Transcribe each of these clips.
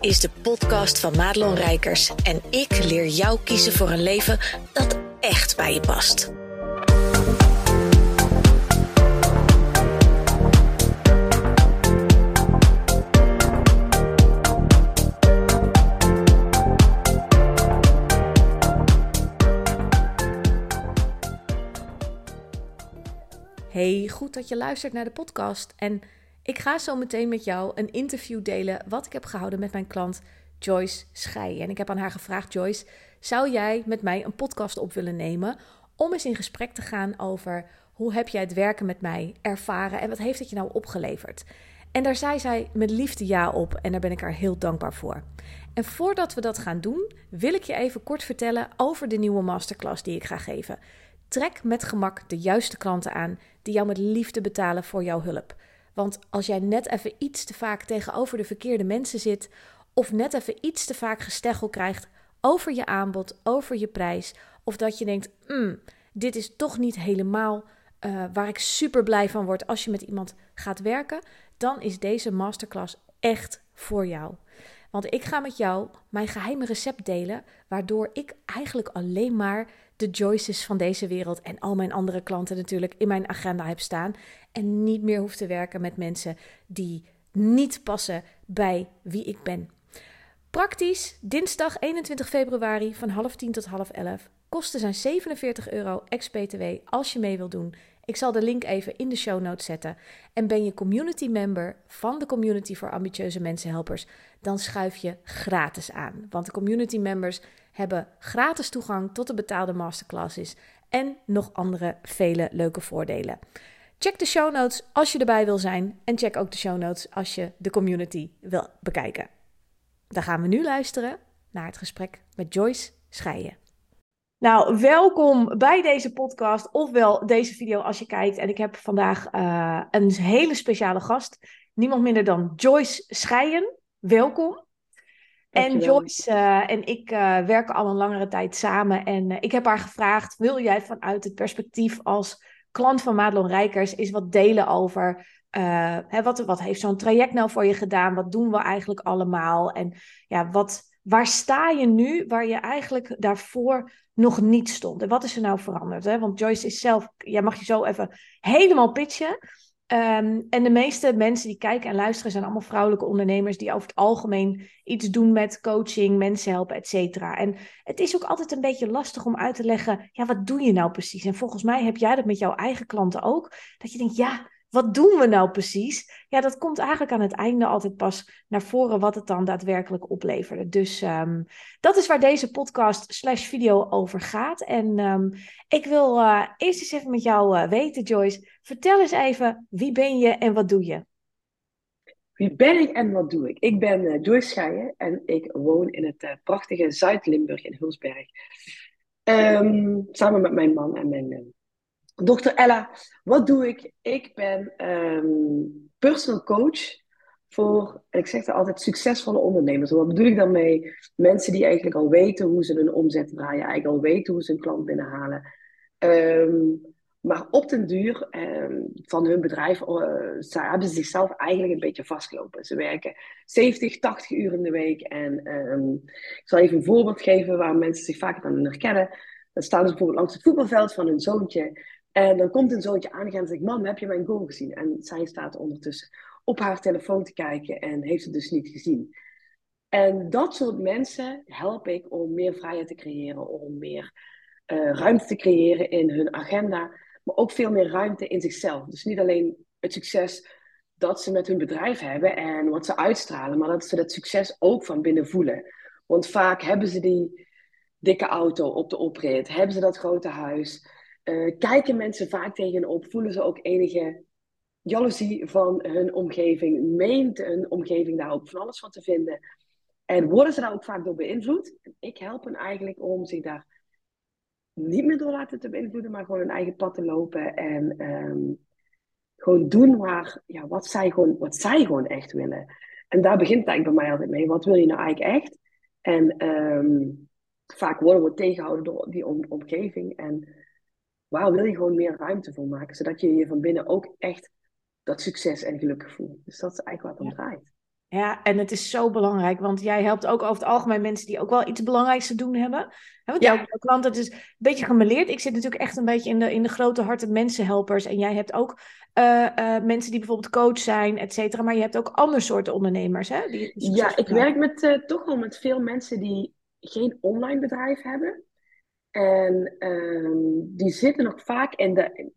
is de podcast van Madelon Rijkers en ik leer jou kiezen voor een leven dat echt bij je past. Hey, goed dat je luistert naar de podcast. En ik ga zo meteen met jou een interview delen wat ik heb gehouden met mijn klant Joyce Schij. En ik heb aan haar gevraagd, Joyce, zou jij met mij een podcast op willen nemen om eens in gesprek te gaan over hoe heb jij het werken met mij ervaren en wat heeft het je nou opgeleverd? En daar zei zij met liefde ja op en daar ben ik haar heel dankbaar voor. En voordat we dat gaan doen, wil ik je even kort vertellen over de nieuwe masterclass die ik ga geven. Trek met gemak de juiste klanten aan die jou met liefde betalen voor jouw hulp. Want als jij net even iets te vaak tegenover de verkeerde mensen zit, of net even iets te vaak gesteggel krijgt over je aanbod, over je prijs, of dat je denkt: mm, dit is toch niet helemaal uh, waar ik super blij van word als je met iemand gaat werken, dan is deze masterclass echt voor jou. Want ik ga met jou mijn geheime recept delen, waardoor ik eigenlijk alleen maar de Joyces van deze wereld en al mijn andere klanten natuurlijk in mijn agenda heb staan. En niet meer hoef te werken met mensen die niet passen bij wie ik ben. Praktisch, dinsdag 21 februari van half tien tot half elf. Kosten zijn 47 euro ex-BTW als je mee wilt doen. Ik zal de link even in de show notes zetten. En ben je community member van de Community voor Ambitieuze Mensenhelpers, dan schuif je gratis aan. Want de community members hebben gratis toegang tot de betaalde masterclasses en nog andere vele leuke voordelen. Check de show notes als je erbij wil zijn en check ook de show notes als je de community wil bekijken. Dan gaan we nu luisteren naar het gesprek met Joyce Scheijen. Nou, welkom bij deze podcast, ofwel deze video als je kijkt. En ik heb vandaag uh, een hele speciale gast. Niemand minder dan Joyce Scheijen. Welkom. En Joyce uh, en ik uh, werken al een langere tijd samen. En ik heb haar gevraagd: wil jij vanuit het perspectief als klant van Madelon Rijkers eens wat delen over hè, wat, wat heeft zo'n traject nou voor je gedaan? Wat doen we eigenlijk allemaal? En ja, wat, waar sta je nu waar je eigenlijk daarvoor nog niet stond? En wat is er nou veranderd? Hè? Want Joyce is zelf, jij mag je zo even helemaal pitchen. Um, en de meeste mensen die kijken en luisteren zijn allemaal vrouwelijke ondernemers die over het algemeen iets doen met coaching, mensen helpen, et cetera. En het is ook altijd een beetje lastig om uit te leggen, ja, wat doe je nou precies? En volgens mij heb jij dat met jouw eigen klanten ook, dat je denkt, ja, wat doen we nou precies? Ja, dat komt eigenlijk aan het einde altijd pas naar voren wat het dan daadwerkelijk opleverde. Dus um, dat is waar deze podcast slash video over gaat. En um, ik wil uh, eerst eens even met jou uh, weten, Joyce. Vertel eens even, wie ben je en wat doe je? Wie ben ik en wat doe ik? Ik ben uh, Joyce en ik woon in het prachtige Zuid-Limburg in Hulsberg. Um, samen met mijn man en mijn Dokter Ella, wat doe ik? Ik ben um, personal coach voor, en ik zeg er altijd, succesvolle ondernemers. wat bedoel ik dan mee? Mensen die eigenlijk al weten hoe ze hun omzet draaien, eigenlijk al weten hoe ze een klant binnenhalen. Um, maar op den duur um, van hun bedrijf uh, hebben ze zichzelf eigenlijk een beetje vastgelopen. Ze werken 70, 80 uur in de week. En ik zal even een voorbeeld geven waar mensen zich vaak aan herkennen. Dan staan ze bijvoorbeeld langs het voetbalveld van hun zoontje. En dan komt een zoontje aan en zegt: Mam, heb je mijn goal gezien? En zij staat ondertussen op haar telefoon te kijken en heeft het dus niet gezien. En dat soort mensen help ik om meer vrijheid te creëren, om meer uh, ruimte te creëren in hun agenda, maar ook veel meer ruimte in zichzelf. Dus niet alleen het succes dat ze met hun bedrijf hebben en wat ze uitstralen, maar dat ze dat succes ook van binnen voelen. Want vaak hebben ze die dikke auto op de oprit, hebben ze dat grote huis, uh, kijken mensen vaak tegenop, voelen ze ook enige jaloezie van hun omgeving, meent hun omgeving daar ook van alles van te vinden. En worden ze daar ook vaak door beïnvloed? Ik help hen eigenlijk om zich daar niet meer door laten te beïnvloeden, maar gewoon hun eigen pad te lopen en um, gewoon doen waar, ja, wat, zij gewoon, wat zij gewoon echt willen. En daar begint eigenlijk bij mij altijd mee. Wat wil je nou eigenlijk echt? En um, vaak worden we tegengehouden door die om, omgeving. En waar wil je gewoon meer ruimte voor maken, zodat je je van binnen ook echt dat succes en gelukkig voelt. Dus dat is eigenlijk wat het om draait. Ja, en het is zo belangrijk, want jij helpt ook over het algemeen mensen die ook wel iets belangrijks te doen hebben. Want Ja. jouw klant, het is een beetje gemeleerd. Ik zit natuurlijk echt een beetje in de, in de grote harten mensenhelpers. En jij hebt ook eh, eh, mensen die bijvoorbeeld coach zijn, et cetera. Maar je hebt ook andere soorten ondernemers, hè? Die Ja, ik werk met, eh, toch wel met veel mensen die geen online bedrijf hebben. En ehm, die zitten nog vaak in de.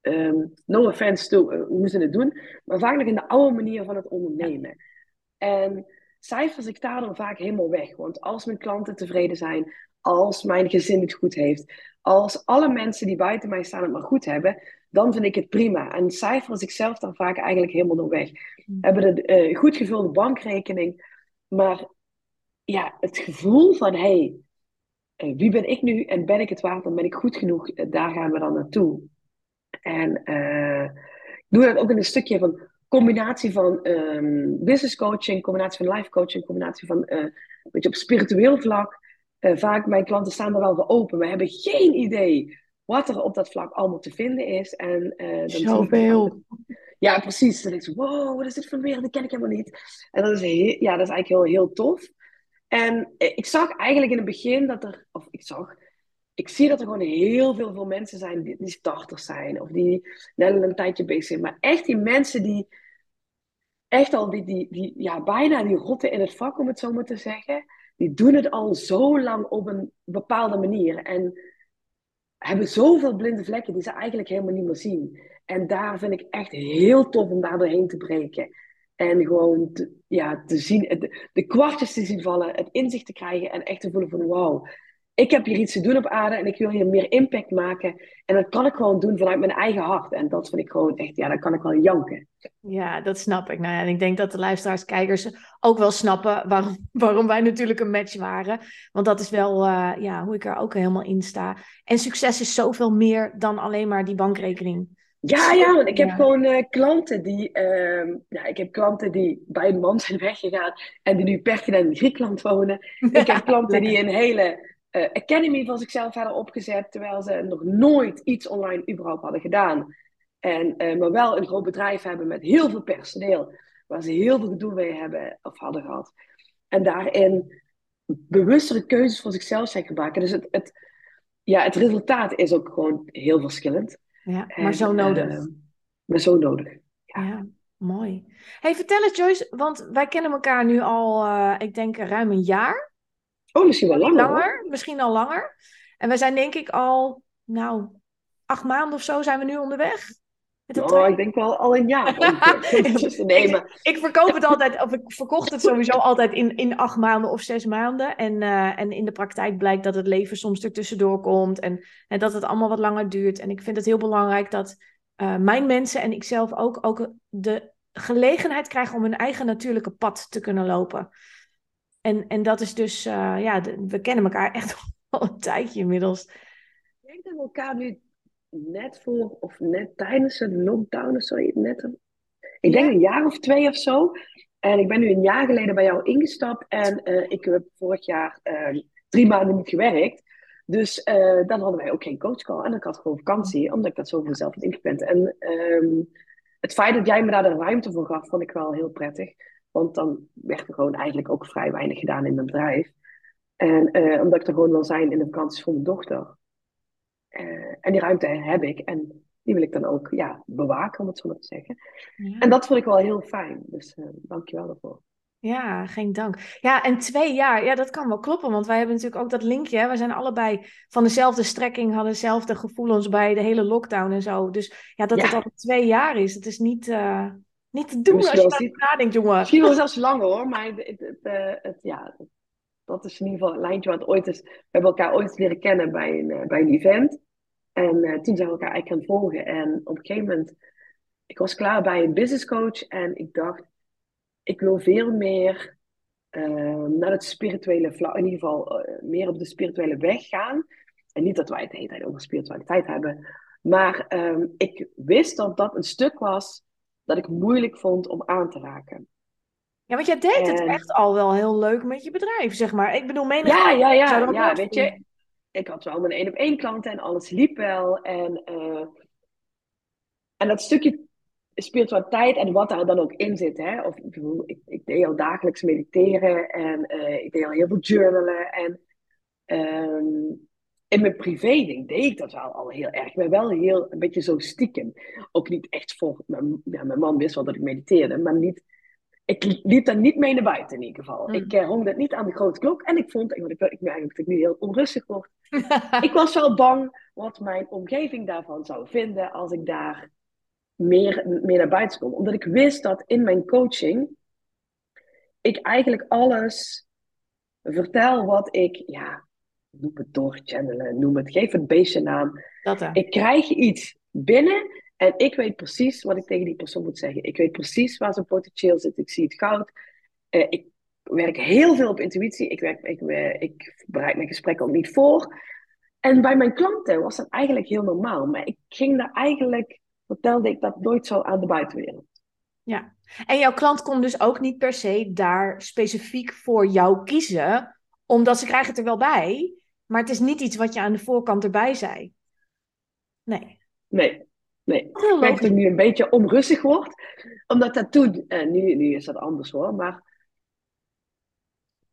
ehm, no offense to eh, hoe ze het doen, maar vaak nog in de oude manier van het ondernemen. En cijfers, ik sta dan vaak helemaal weg. Want als mijn klanten tevreden zijn, als mijn gezin het goed heeft, als alle mensen die buiten mij staan het maar goed hebben, dan vind ik het prima. En cijfers, ik zelf dan vaak eigenlijk helemaal door weg. Hmm. Hebben een eh, goed gevulde bankrekening, maar ja, het gevoel van hé, hey, wie ben ik nu en ben ik het waard, dan ben ik goed genoeg, eh, daar gaan we dan naartoe. En eh, ik doe dat ook in een stukje van combinatie van ehm, business coaching, combinatie van life coaching, combinatie van eh, een beetje op spiritueel vlak. Eh, vaak mijn klanten staan er wel voor open. We hebben geen idee wat er op dat vlak allemaal te vinden is. En, eh, dan Zoveel. ja, precies. Dan denk ik wow, wat is dit voor wereld? Dat ken ik helemaal niet. En dat is, heel, ja, dat is eigenlijk heel, heel tof. En eh, ik zag eigenlijk in het begin dat er, of ik zag, ik zie dat er gewoon heel veel, veel mensen zijn die, die starters zijn. Of die net een tijdje bezig zijn. Maar echt die mensen die echt al, die, die, die, ja, bijna die rotten in het vak, om het zo maar te zeggen. Die doen het al zo lang op een bepaalde manier. En hebben zoveel blinde vlekken die ze eigenlijk helemaal niet meer zien. En daar vind ik echt heel tof om daar doorheen te breken. En gewoon te, ja, te zien, de, kwartjes te zien vallen, het inzicht te krijgen en echt te voelen van wauw, ik heb hier iets te doen op aarde en ik wil hier meer impact maken. En dat kan ik gewoon doen vanuit mijn eigen hart. En dat vind ik gewoon echt, ja, dan kan ik wel janken. Ja, dat snap ik. Nou ja, en ik denk dat de luisteraars, kijkers ook wel snappen waarom, waarom wij natuurlijk een match waren. Want dat is wel eh, ja, hoe ik er ook helemaal in sta. En succes is zoveel meer dan alleen maar die bankrekening. Ja, ja, want ik heb Ja. gewoon eh, klanten die, ehm, ja, ik heb klanten die bij een man zijn weggegaan en die nu permanent in Griekenland wonen. Ik heb klanten die een hele eh, academy van zichzelf hadden opgezet, terwijl ze nog nooit iets online überhaupt hadden gedaan. En, eh, maar wel een groot bedrijf hebben met heel veel personeel, waar ze heel veel gedoe mee hebben of hadden gehad. En daarin bewustere keuzes voor zichzelf zijn gemaakt. Dus het, het, ja, het resultaat is ook gewoon heel verschillend. Ja, En, maar zo nodig. eh, maar zo nodig. Ja, mooi. Hey, vertel eens Joyce, want wij kennen elkaar nu al, eh, ik denk ruim een jaar. Oh, misschien wel langer. hoor. Langer, misschien al langer. En we zijn denk ik al, nou, acht maanden of zo zijn we nu onderweg. Oh, ik denk wel al een jaar. nee, maar Ik verkoop het altijd, of ik verkocht het sowieso altijd in, in acht maanden of zes maanden. En, eh, en in de praktijk blijkt dat het leven soms er tussendoor komt en, en dat het allemaal wat langer duurt. En ik vind het heel belangrijk dat eh, mijn mensen en ik zelf ook, ook de gelegenheid krijgen om hun eigen natuurlijke pad te kunnen lopen. En, en dat is dus, eh, ja, de- we kennen elkaar echt al een tijdje inmiddels. ik denk dat we elkaar nu net voor of net tijdens de lockdown of zo, net een- ik denk Ja. een jaar of twee of zo. En ik ben nu een jaar geleden bij jou ingestapt en eh, ik heb vorig jaar eh, drie maanden niet gewerkt. Dus eh, dan hadden wij ook geen coachcall en ik had gewoon vakantie, omdat ik dat zo voor zelf had ingepland. En ehm, het feit dat jij me daar de ruimte voor gaf, vond ik wel heel prettig. Want dan werd er gewoon eigenlijk ook vrij weinig gedaan in mijn bedrijf. En eh, omdat ik er gewoon wil zijn in de vakanties voor mijn dochter. Eh, en die ruimte heb ik. En die wil ik dan ook ja, bewaken, om het zo maar te zeggen. Ja. En dat vond ik wel heel fijn. Dus eh dank je wel daarvoor. Ja, geen dank. Ja, en twee jaar, ja, dat kan wel kloppen, want wij hebben natuurlijk ook dat linkje. Hè? We zijn allebei van dezelfde strekking, hadden dezelfde gevoelens bij de hele lockdown en zo. Dus ja, dat Ja. het al twee jaar is, dat is niet, eh, niet te doen als je daarover nadenkt, jongen. Misschien wel zelfs langer hoor. Maar het, het, het, het- ja, dat is in ieder geval een lijntje wat ooit is. We hebben elkaar ooit leren kennen bij een, eh, bij een event. En eh, toen zijn we elkaar eigenlijk gaan volgen. En op een gegeven moment, ik was klaar bij een business coach. En ik dacht, ik wil veel meer eh, naar het spirituele vlak, in ieder geval eh, meer op de spirituele weg gaan. En niet dat wij het de hele tijd over spiritualiteit hebben. Maar ehm, ik wist dat dat een stuk was dat ik moeilijk vond om aan te raken. Ja, want jij deed het echt al wel heel leuk met je bedrijf, zeg maar. Ik bedoel, menig Ja, ja, ja, ja, nooit weet doen. je. Ik had wel mijn één op één klanten en alles liep wel. En, eh, en dat stukje spiritualiteit en wat daar dan ook in zit. Hè? Of, ik, ik deed al dagelijks mediteren en uh, ik deed al heel veel journalen. En um, in mijn privé ding deed ik dat wel al heel erg. Maar wel heel een beetje zo stiekem. Ook niet echt voor. Mijn, ja, mijn man wist wel dat ik mediteerde, maar niet. Ik liep daar niet mee naar buiten in ieder geval. Mm. Ik uh, hong dat niet aan de grote klok. En ik vond, ik, ik, ik merk dat ik nu heel onrustig word. ik was wel bang wat mijn omgeving daarvan zou vinden als ik daar meer, meer naar buiten kom. Omdat ik wist dat in mijn coaching ik eigenlijk alles vertel wat ik, ja, noem het doorchannelen, noem het, geef het beestje naam. Dat, ik krijg iets binnen en ik weet precies wat ik tegen die persoon moet zeggen. Ik weet precies waar zijn potentieel zit. Ik zie het goud. Uh, ik werk heel veel op intuïtie. Ik, werk, ik, uh, ik bereid mijn gesprekken ook niet voor. En bij mijn klanten was dat eigenlijk heel normaal. Maar ik ging daar eigenlijk vertelde ik dat nooit zo aan de buitenwereld. Ja, en jouw klant kon dus ook niet per se daar specifiek voor jou kiezen, omdat ze krijgen het er wel bij, maar het is niet iets wat je aan de voorkant erbij zei. Nee. Nee, nee. Ik merk dat ik nu een beetje onrustig word, omdat dat toen, eh, nu, nu is dat anders hoor, maar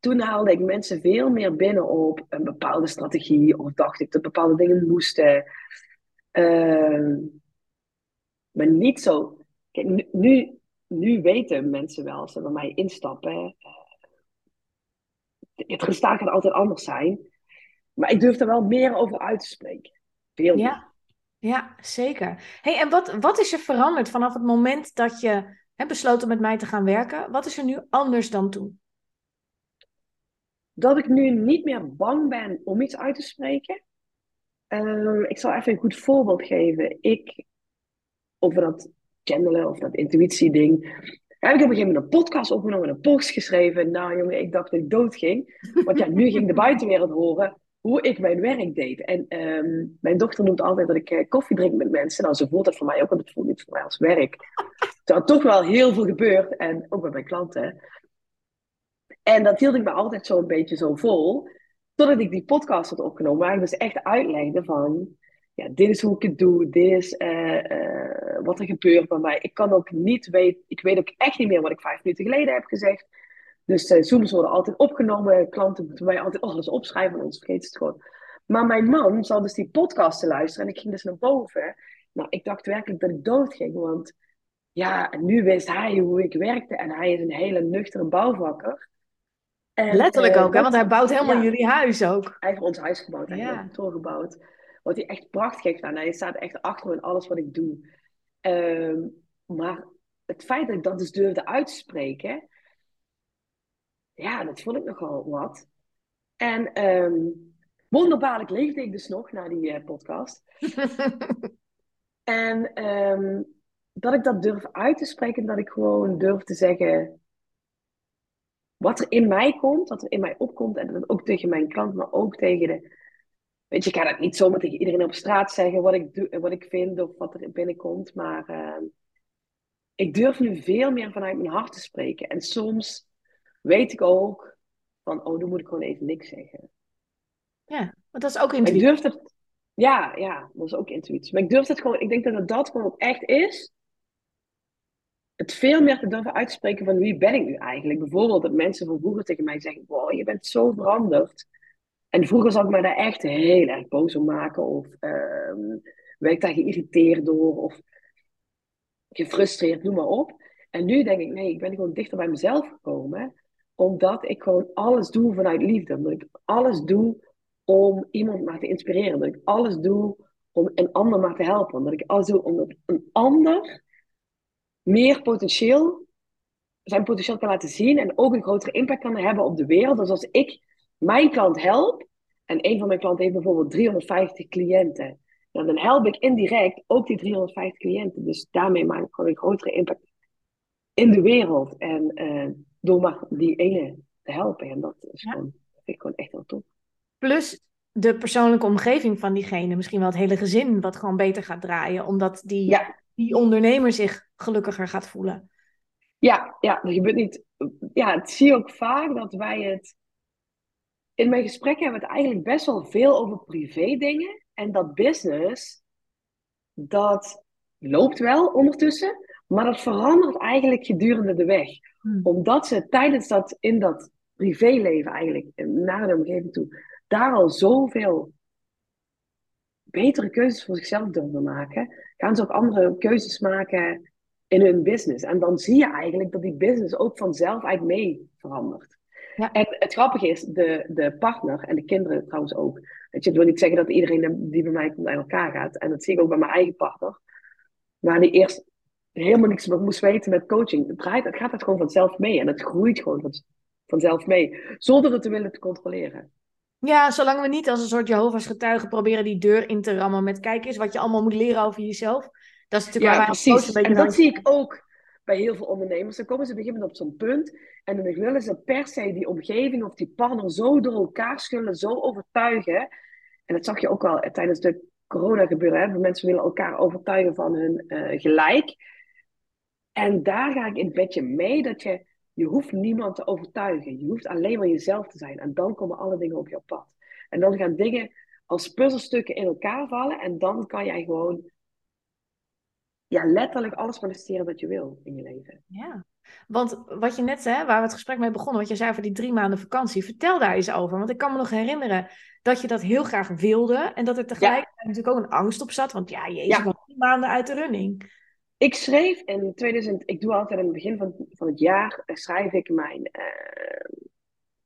toen haalde ik mensen veel meer binnen op een bepaalde strategie, of dacht ik dat bepaalde dingen moesten. Uh, maar niet zo. Kijk, nu, nu weten mensen wel, als ze bij mij instappen. Het gestaan kan altijd anders zijn. Maar ik durf er wel meer over uit te spreken. Veel ja. Ja, zeker. Hey, en wat, wat is er veranderd vanaf het moment dat je hebt besloten met mij te gaan werken? Wat is er nu anders dan toen? Dat ik nu niet meer bang ben om iets uit te spreken. Uh, ik zal even een goed voorbeeld geven. Ik over dat channelen of dat intuïtie-ding. Heb ik op een gegeven moment een podcast opgenomen, een post geschreven. Nou jongen, ik dacht dat ik dood ging. Want ja, nu ging de buitenwereld horen hoe ik mijn werk deed. En ehm, mijn dochter noemt altijd dat ik uh, koffie drink met mensen. Nou, ze voelt dat voor mij ook, want het voelt niet voor mij als werk. Er had toch wel heel veel gebeurd. En ook bij mijn klanten. En dat hield ik me altijd zo een beetje zo vol. Totdat ik die podcast had opgenomen, waar ik dus echt uitlegde van ja, dit is hoe ik het doe, dit is uh, uh, wat er gebeurt bij mij. Ik kan ook niet weten, ik weet ook echt niet meer wat ik vijf minuten geleden heb gezegd. Dus uh, Zooms worden altijd opgenomen, klanten moeten mij altijd alles opschrijven, anders vergeet het gewoon. Maar mijn man zal dus die podcast te luisteren en ik ging dus naar boven. Nou, ik dacht werkelijk dat ik dood ging, want ja, nu wist hij hoe ik werkte en hij is een hele nuchtere bouwvakker. En, Letterlijk ook, hè? want hij bouwt helemaal jullie huis ook. Hij heeft ons huis gebouwd, hij heeft een toren gebouwd wat hij echt prachtig heeft gedaan. Hij staat echt achter me in alles wat ik doe. Ehm, maar het feit dat ik dat dus durfde uitspreken, ja, dat vond ik nogal wat. En um, wonderbaarlijk leefde ik dus nog na die uh, podcast. en um, dat ik dat durf uit te spreken, dat ik gewoon durf te zeggen wat er in mij komt, wat er in mij opkomt. En dat ook tegen mijn klant, maar ook tegen de Weet je, ik ga dat niet zomaar tegen iedereen op straat zeggen wat ik, doe, wat ik vind of wat er binnenkomt. Maar uh, ik durf nu veel meer vanuit mijn hart te spreken. En soms weet ik ook van, oh, dan moet ik gewoon even niks zeggen. Ja, maar dat is ook intuïtie. Ik durf het, ja, ja, dat is ook intuïtie. Maar ik durf het gewoon, ik denk dat het dat gewoon echt is. Het veel meer te durven uitspreken van wie ben ik nu eigenlijk. Bijvoorbeeld dat mensen van vroeger tegen mij zeggen, wow, je bent zo veranderd. En vroeger zag ik me daar echt heel erg boos om maken. Of uh, werd ik daar geïrriteerd door. Of gefrustreerd, noem maar op. En nu denk ik, nee, ik ben gewoon dichter bij mezelf gekomen. Omdat ik gewoon alles doe vanuit liefde. Omdat ik alles doe om iemand maar te inspireren. Dat ik alles doe om een ander maar te helpen. Omdat ik alles doe omdat een ander meer potentieel, zijn potentieel kan laten zien. En ook een grotere impact kan hebben op de wereld. Dus als ik mijn klant help, en een van mijn klanten heeft bijvoorbeeld 350 cliënten, dan help ik indirect ook die 350 cliënten. Dus daarmee maak ik gewoon een grotere impact in de wereld. En uh, door maar die ene te helpen. En dat is gewoon, vind ik gewoon echt heel tof. Plus de persoonlijke omgeving van diegene, misschien wel het hele gezin, wat gewoon beter gaat draaien, omdat die, die ondernemer zich gelukkiger gaat voelen. Ja, ja, dat gebeurt niet. Ja, het zie je ook vaak dat wij het in mijn gesprekken hebben we het eigenlijk best wel veel over privé dingen. En dat business, dat loopt wel ondertussen. Maar dat verandert eigenlijk gedurende de weg. Hmm. Omdat ze tijdens dat, in dat privéleven eigenlijk, naar de omgeving toe, daar al zoveel betere keuzes voor zichzelf durven maken, gaan ze ook andere keuzes maken in hun business. En dan zie je eigenlijk dat die business ook vanzelf eigenlijk mee verandert. Ja. En het grappige is, de, de partner en de kinderen trouwens ook. Weet je, ik wil niet zeggen dat iedereen die bij mij komt naar elkaar gaat. En dat zie ik ook bij mijn eigen partner. Waar die eerst helemaal niks meer moest weten met coaching. Het, draait, het gaat het gewoon vanzelf mee. En het groeit gewoon van, vanzelf mee. Zonder het te willen te controleren. Ja, zolang we niet als een soort Jehovah's getuigen proberen die deur in te rammen met kijk eens wat je allemaal moet leren over jezelf. Dat is natuurlijk Ja, waar precies. een beetje En dat zie ik ook bij heel veel ondernemers. Dan komen ze op een gegeven moment op zo'n punt. En dan willen ze per se die omgeving of die partner zo door elkaar schullen, zo overtuigen. En dat zag je ook al tijdens de corona gebeuren. Hè? Mensen willen elkaar overtuigen van hun eh, gelijk. En daar ga ik in het bedje mee dat je, je hoeft niemand te overtuigen. Je hoeft alleen maar jezelf te zijn. En dan komen alle dingen op jouw pad. En dan gaan dingen als puzzelstukken in elkaar vallen. En dan kan jij gewoon ja, letterlijk alles manifesteren wat je wil in je leven. Ja, want wat je net zei, waar we het gesprek mee begonnen, wat je zei over die drie maanden vakantie, vertel daar eens over. Want ik kan me nog herinneren dat je dat heel graag wilde en dat er tegelijkertijd natuurlijk ook een angst op zat. Want ja, jezus, Ja. drie maanden uit de running. Ik schreef in 2000, ik doe altijd aan het begin van, van het jaar, eh, schrijf ik mijn eh,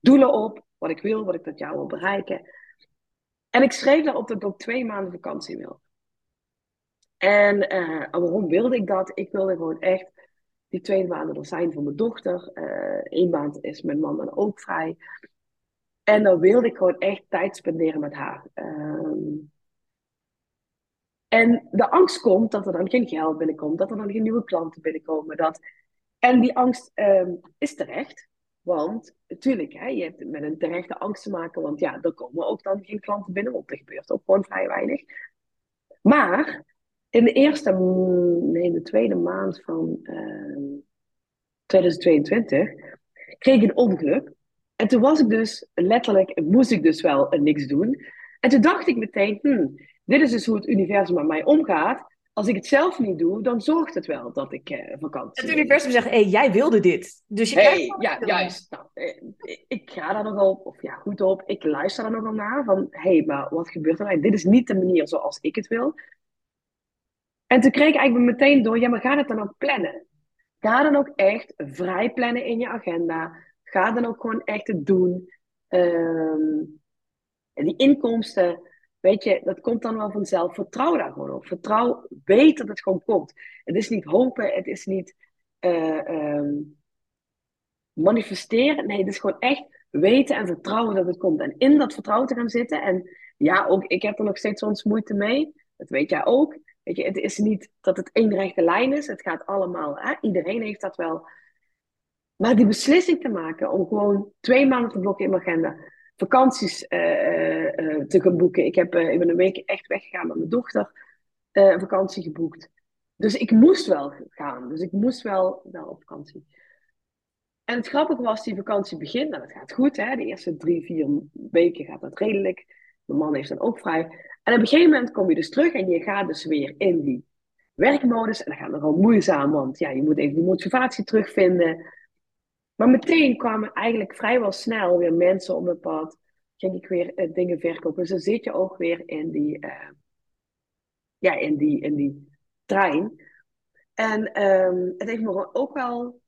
doelen op, wat ik wil, wat ik dat jaar wil bereiken. En ik schreef daarop dat ik ook twee maanden vakantie wil. En eh, waarom wilde ik dat? Ik wilde gewoon echt die twee maanden er zijn voor mijn dochter. Eén maand is mijn man dan ook vrij. En dan wilde ik gewoon echt tijd spenderen met haar. Ehm, en de angst komt dat er dan geen geld binnenkomt, dat er dan geen nieuwe klanten binnenkomen. Dat... En die angst ehm, is terecht. Want natuurlijk, hè, je hebt met een terechte angst te maken. Want ja, er komen ook dan geen klanten binnen. Want er gebeurt ook gewoon vrij weinig. Maar in de eerste, nee, de tweede maand van ehm, 2022 kreeg ik een ongeluk. En toen was ik dus letterlijk, moest ik dus wel eh, niks doen. En toen dacht ik meteen, hmm, dit is dus hoe het universum met mij omgaat. Als ik het zelf niet doe, dan zorgt het wel dat ik eh, vakantie Het universum zegt, hé, jij wilde dit. Dus je Hey, ja, juist. Nou, eh, ik ga daar nogal, of ja, goed op. Ik luister daar nogal naar. Van, hé, hey, maar wat gebeurt er nou? Dit is niet de manier zoals ik het wil. En toen kreeg ik eigenlijk meteen door, ja, maar ga het dan ook plannen. Ga dan ook echt vrij plannen in je agenda. Ga dan ook gewoon echt het doen. En die inkomsten, weet je, dat komt dan wel vanzelf. Vertrouw daar gewoon op. Vertrouw, weet dat het gewoon komt. Het is niet hopen, het is niet eh, ehm, manifesteren. Nee, het is gewoon echt weten en vertrouwen dat het komt. En in dat vertrouwen te gaan zitten. En ja, ook ik heb er nog steeds soms moeite mee. Dat weet jij ook. Weet je, het is niet dat het één rechte lijn is. Het gaat allemaal, hè? iedereen heeft dat wel. Maar die beslissing te maken om gewoon twee maanden te blokken in mijn agenda. Vakanties eh, eh, eh, te gaan boeken. Ik, heb, ik ben een week echt weggegaan met mijn dochter. vakantie geboekt. Dus ik moest wel gaan. Dus ik moest wel, wel op vakantie. En het grappige was, die vakantie begint. Nou, dat gaat goed. Hè? De eerste drie, vier weken gaat dat redelijk. Mijn man heeft dan ook vrij. En op een gegeven moment kom je dus terug en je gaat dus weer in die werkmodus. En dat gaat nogal moeizaam, want ja, je moet even die motivatie terugvinden. Maar meteen kwamen eigenlijk vrijwel snel weer mensen op mijn pad. Ging ik weer eh, dingen verkopen. Dus dan zit je ook weer in die, eh, ja, in die, in die trein. En ehm, het heeft me ook wel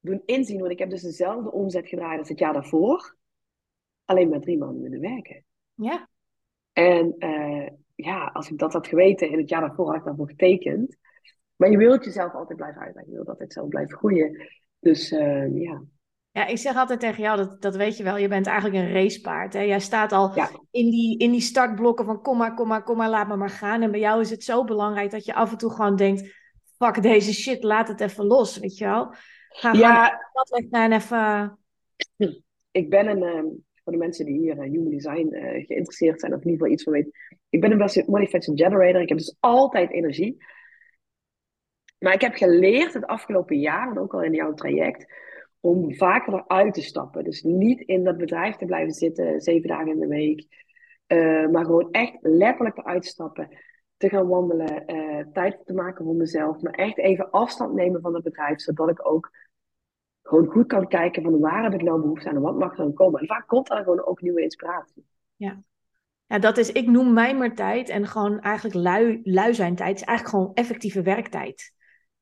doen inzien, want ik heb dus dezelfde omzet gedraaid als het jaar daarvoor. Alleen maar drie maanden kunnen werken. Ja, En eh, ja, als ik dat had geweten in het jaar daarvoor, had ik daarvoor getekend. Maar je wilt jezelf altijd blijven uitdagen. Je wilt altijd zelf blijven groeien. Dus eh, ja. Ja, ik zeg altijd tegen jou, dat, dat weet je wel, je bent eigenlijk een racepaard. Hè? Jij staat al Ja. in, die, in die startblokken van kom maar, kom maar, kom maar, laat me maar gaan. En bij jou is het zo belangrijk dat je af en toe gewoon denkt, fuck deze shit, laat het even los, weet je wel. Ga gewoon ja, wat leggen en even... ik ben een, ehm, voor de mensen die hier eh, human design eh, geïnteresseerd zijn, of in ieder geval iets van weten. Ik ben een best manifesting generator. Ik heb dus altijd energie. Maar ik heb geleerd het afgelopen jaar, en ook al in jouw traject, om vaker eruit te stappen. Dus niet in dat bedrijf te blijven zitten, zeven dagen in de week. eh, maar gewoon echt letterlijk eruit te stappen. Te gaan wandelen, uh, tijd te maken voor mezelf, maar echt even afstand nemen van het bedrijf, zodat ik ook gewoon goed kan kijken van waar heb ik nou behoefte aan en wat mag er dan komen. En vaak komt er gewoon ook nieuwe inspiratie. Ja. Ja, dat is, ik noem mijmertijd en gewoon eigenlijk lui, lui zijn tijd, is eigenlijk gewoon effectieve werktijd.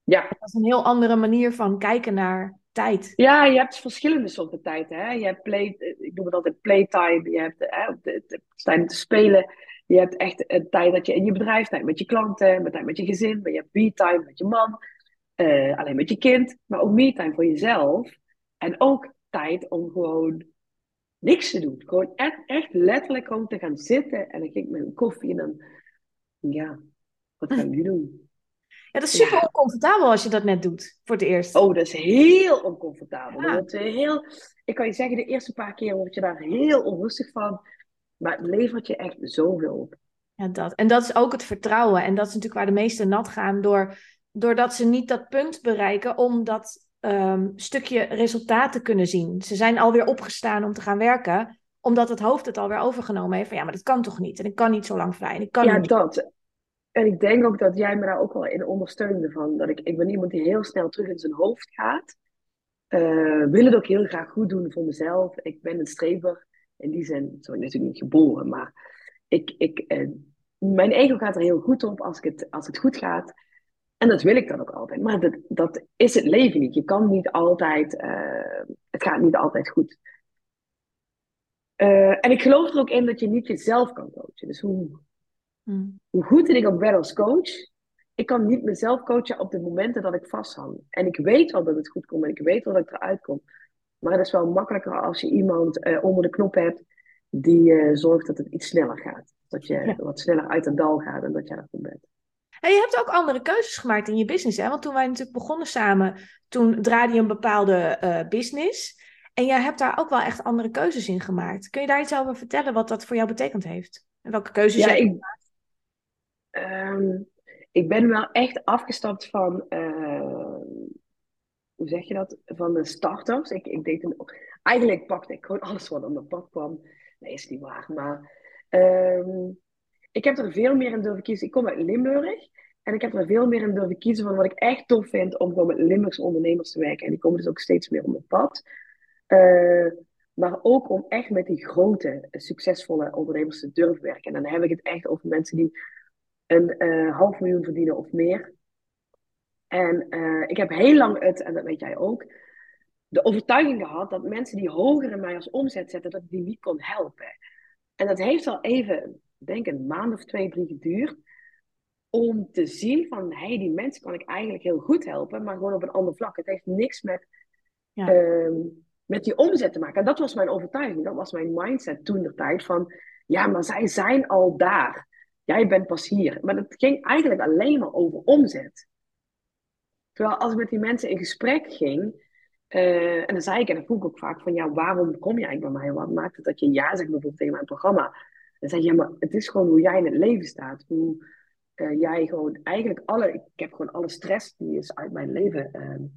Ja. Dat is een heel andere manier van kijken naar tijd. Ja, je hebt verschillende soorten tijd. Hè? Je hebt play, ik noem het altijd playtime. Je hebt hè, de, de, tijd te spelen. Je hebt echt een tijd dat je in je bedrijf tijd met je klanten, met tijd met je gezin, maar je hebt me-time met je man, uh, alleen met je kind, maar ook me-time voor jezelf. En ook tijd om gewoon niks te doen. Gewoon echt, echt letterlijk gewoon te gaan zitten en dan ging ik met een koffie en dan, ja, wat ga ik nu doen? Ja, dat is super ja. oncomfortabel als je dat net doet voor het eerst. Oh, dat is heel oncomfortabel. Ja. Dat heel, ik kan je zeggen, de eerste paar keer word je daar heel onrustig van. Maar het levert je echt zoveel op. Ja, dat. En dat is ook het vertrouwen. En dat is natuurlijk waar de meesten nat gaan. Door, doordat ze niet dat punt bereiken om dat um, stukje resultaat te kunnen zien. Ze zijn alweer opgestaan om te gaan werken. Omdat het hoofd het alweer overgenomen heeft. Van ja, maar dat kan toch niet? En ik kan niet zo lang vrij. En ik kan ja, niet. dat. En ik denk ook dat jij me daar ook wel in ondersteunde van. Dat ik, ik ben iemand die heel snel terug in zijn hoofd gaat. Uh, wil het ook heel graag goed doen voor mezelf. Ik ben een strever. In die zin, zo natuurlijk niet geboren, maar ik, ik, uh, mijn ego gaat er heel goed op als, ik het, als het goed gaat. En dat wil ik dan ook altijd. Maar dat, dat is het leven niet. Je kan niet altijd, uh, het gaat niet altijd goed. en ik geloof er ook in dat je niet jezelf kan coachen. Dus hoe, Hmm. Hoe goed ik ook ben als coach, ik kan niet mezelf coachen op de momenten dat ik vasthang. En ik weet wel dat het goed komt en ik weet wel dat ik eruit kom. Maar het is wel makkelijker als je iemand uh, onder de knop hebt die uh, zorgt dat het iets sneller gaat. Dat je wat sneller uit het dal gaat en dat je er goed bent. En je hebt ook andere keuzes gemaakt in je business. Hè? Want toen wij natuurlijk begonnen samen, toen draaide je een bepaalde uh, business. En jij hebt daar ook wel echt andere keuzes in gemaakt. Kun je daar iets over vertellen wat dat voor jou betekend heeft? En welke keuzes ja, jij ik, Um, ik ben wel echt afgestapt van, uh, hoe zeg je dat, van de starters. Ik, ik deed een, eigenlijk pakte ik gewoon alles wat op mijn pad kwam. Nee, is niet waar, maar um, ik heb er veel meer in durven kiezen. Ik kom uit Limburg en ik heb er veel meer in durven kiezen van wat ik echt tof vind om gewoon met Limburgse ondernemers te werken. En die komen dus ook steeds meer op mijn pad. Uh, maar ook om echt met die grote, succesvolle ondernemers te durven werken. En dan heb ik het echt over mensen die een uh, half miljoen verdienen of meer. En uh, ik heb heel lang het, en dat weet jij ook, de overtuiging gehad dat mensen die hoger in mij als omzet zetten, dat ik die niet kon helpen. En dat heeft al even, denk een maand of twee, drie geduurd. Om te zien van, hé, hey, die mensen kan ik eigenlijk heel goed helpen, maar gewoon op een ander vlak. Het heeft niks met, ja. uh, met die omzet te maken. En dat was mijn overtuiging, dat was mijn mindset toen de tijd van, ja, maar zij zijn al daar. Jij bent pas hier. Maar dat ging eigenlijk alleen maar over omzet. Terwijl als ik met die mensen in gesprek ging, uh, en dan zei ik, en dan vroeg ik ook vaak van, ja, waarom kom jij bij mij? Wat maakt het dat je ja zegt bijvoorbeeld tegen mijn programma? Dan zeg je, ja, maar het is gewoon hoe jij in het leven staat. Hoe uh, jij gewoon eigenlijk alle, ik heb gewoon alle stress die is uit mijn leven uh,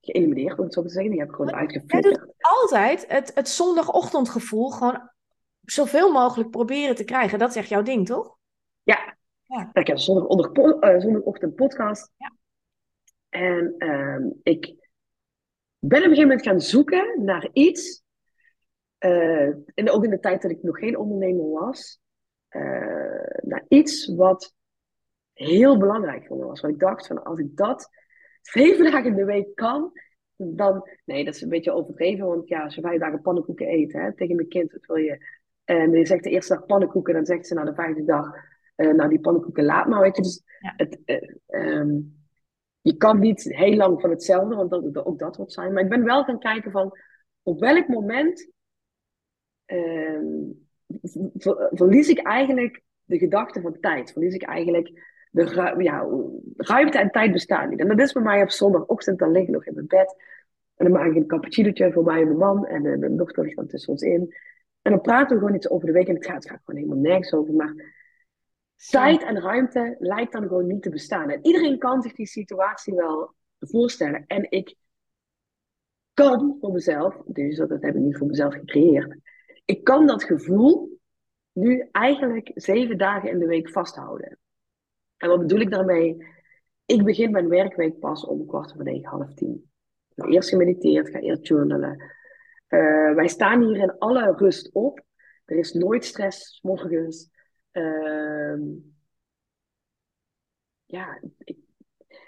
geëlimineerd, om het zo te zeggen. Die heb ik gewoon uitgeflikkerd. Doet altijd het, het zondagochtendgevoel gewoon zoveel mogelijk proberen te krijgen. Dat is echt jouw ding, toch? Ja. Ik heb zondagochtend, uh, zondagochtend podcast. Ja. En uh, ik ben op een gegeven moment gaan zoeken naar iets. Uh, en ook in de tijd dat ik nog geen ondernemer was. Uh, naar iets wat heel belangrijk voor me was. Want ik dacht van als ik dat zeven dagen in de week kan. Dan, nee, dat is een beetje overdreven. Want ja, als je vijf dagen pannenkoeken eet hè, tegen mijn kind, wat wil je? En je zegt de eerste dag pannenkoeken, dan zegt ze na de vijfde dag uh, nou, die pannenkoeken laat maar, weet je. Dus het, uh, um, je kan niet heel lang van hetzelfde, want dat, ook dat wordt zijn. Maar ik ben wel gaan kijken van, op welk moment ver, verlies ik eigenlijk de gedachte van tijd? Verlies ik eigenlijk de ru ja, ruimte en tijd bestaan niet. En dat is bij mij op zondagochtend, dan lig ik nog in mijn bed. En dan maak ik een cappuccinootje voor mij en mijn man. En uh, mijn dochter ligt dan tussen ons in. En dan praten we gewoon iets over de week. En het gaat, het gaat gewoon helemaal nergens over. Maar Tijd en ruimte lijkt dan gewoon niet te bestaan. En iedereen kan zich die situatie wel voorstellen. En ik kan voor mezelf, dus dat heb ik niet voor mezelf gecreëerd. Ik kan dat gevoel nu eigenlijk zeven dagen in de week vasthouden. En wat bedoel ik daarmee? Ik begin mijn werkweek pas om kwart over negen, half tien. Ik heb eerst gemediteerd, ga eerst journalen. Uh, wij staan hier in alle rust op. Er is nooit stress morgens. Uh, ja, ik,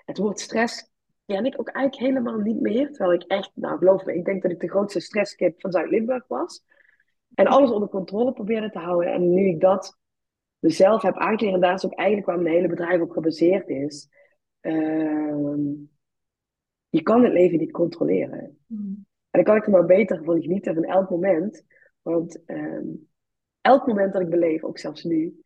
het woord stress ken ik ook eigenlijk helemaal niet meer. Terwijl ik echt, nou geloof me, ik denk dat ik de grootste stresskip van Zuid-Limburg was. En alles onder controle probeerde te houden. En nu ik dat mezelf heb aangeleerd, en daar is ook eigenlijk waar mijn hele bedrijf op gebaseerd is. Uh, je kan het leven niet controleren. Mm. En dan kan ik er maar beter van genieten van elk moment. Want uh, elk moment dat ik beleef, ook zelfs nu,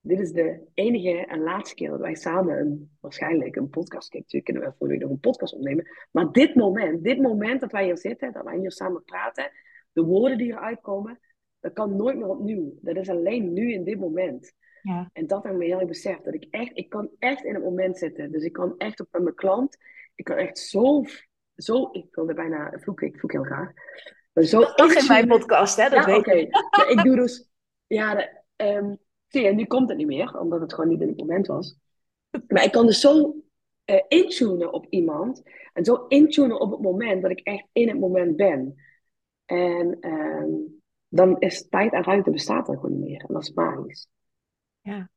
dit is de enige en laatste keer dat wij samen een, waarschijnlijk een podcast, kijk, natuurlijk kunnen we voor nu nog een podcast opnemen, maar dit moment, dit moment dat wij hier zitten, dat wij hier samen praten, de woorden die eruit komen, dat kan nooit meer opnieuw. Dat is alleen nu in dit moment. Ja. En dat heb ik me heel erg beseft. Dat ik echt, ik kan echt in het moment zitten. Dus ik kan echt op mijn klant, ik kan echt zo, zo ik wilde bijna vloeken, ik vloek heel graag. Zo dat is in mijn podcast, hè? Dat ja, weet ik. ik doe dus, ja, de, um, zie je, nu komt het niet meer, omdat het gewoon niet in het moment was. Maar ik kan dus zo uh, intunen op iemand. En zo intunen op het moment dat ik echt in het moment ben. En um, dan is tijd en ruimte bestaat er gewoon niet meer. En dat is magisch. Ja.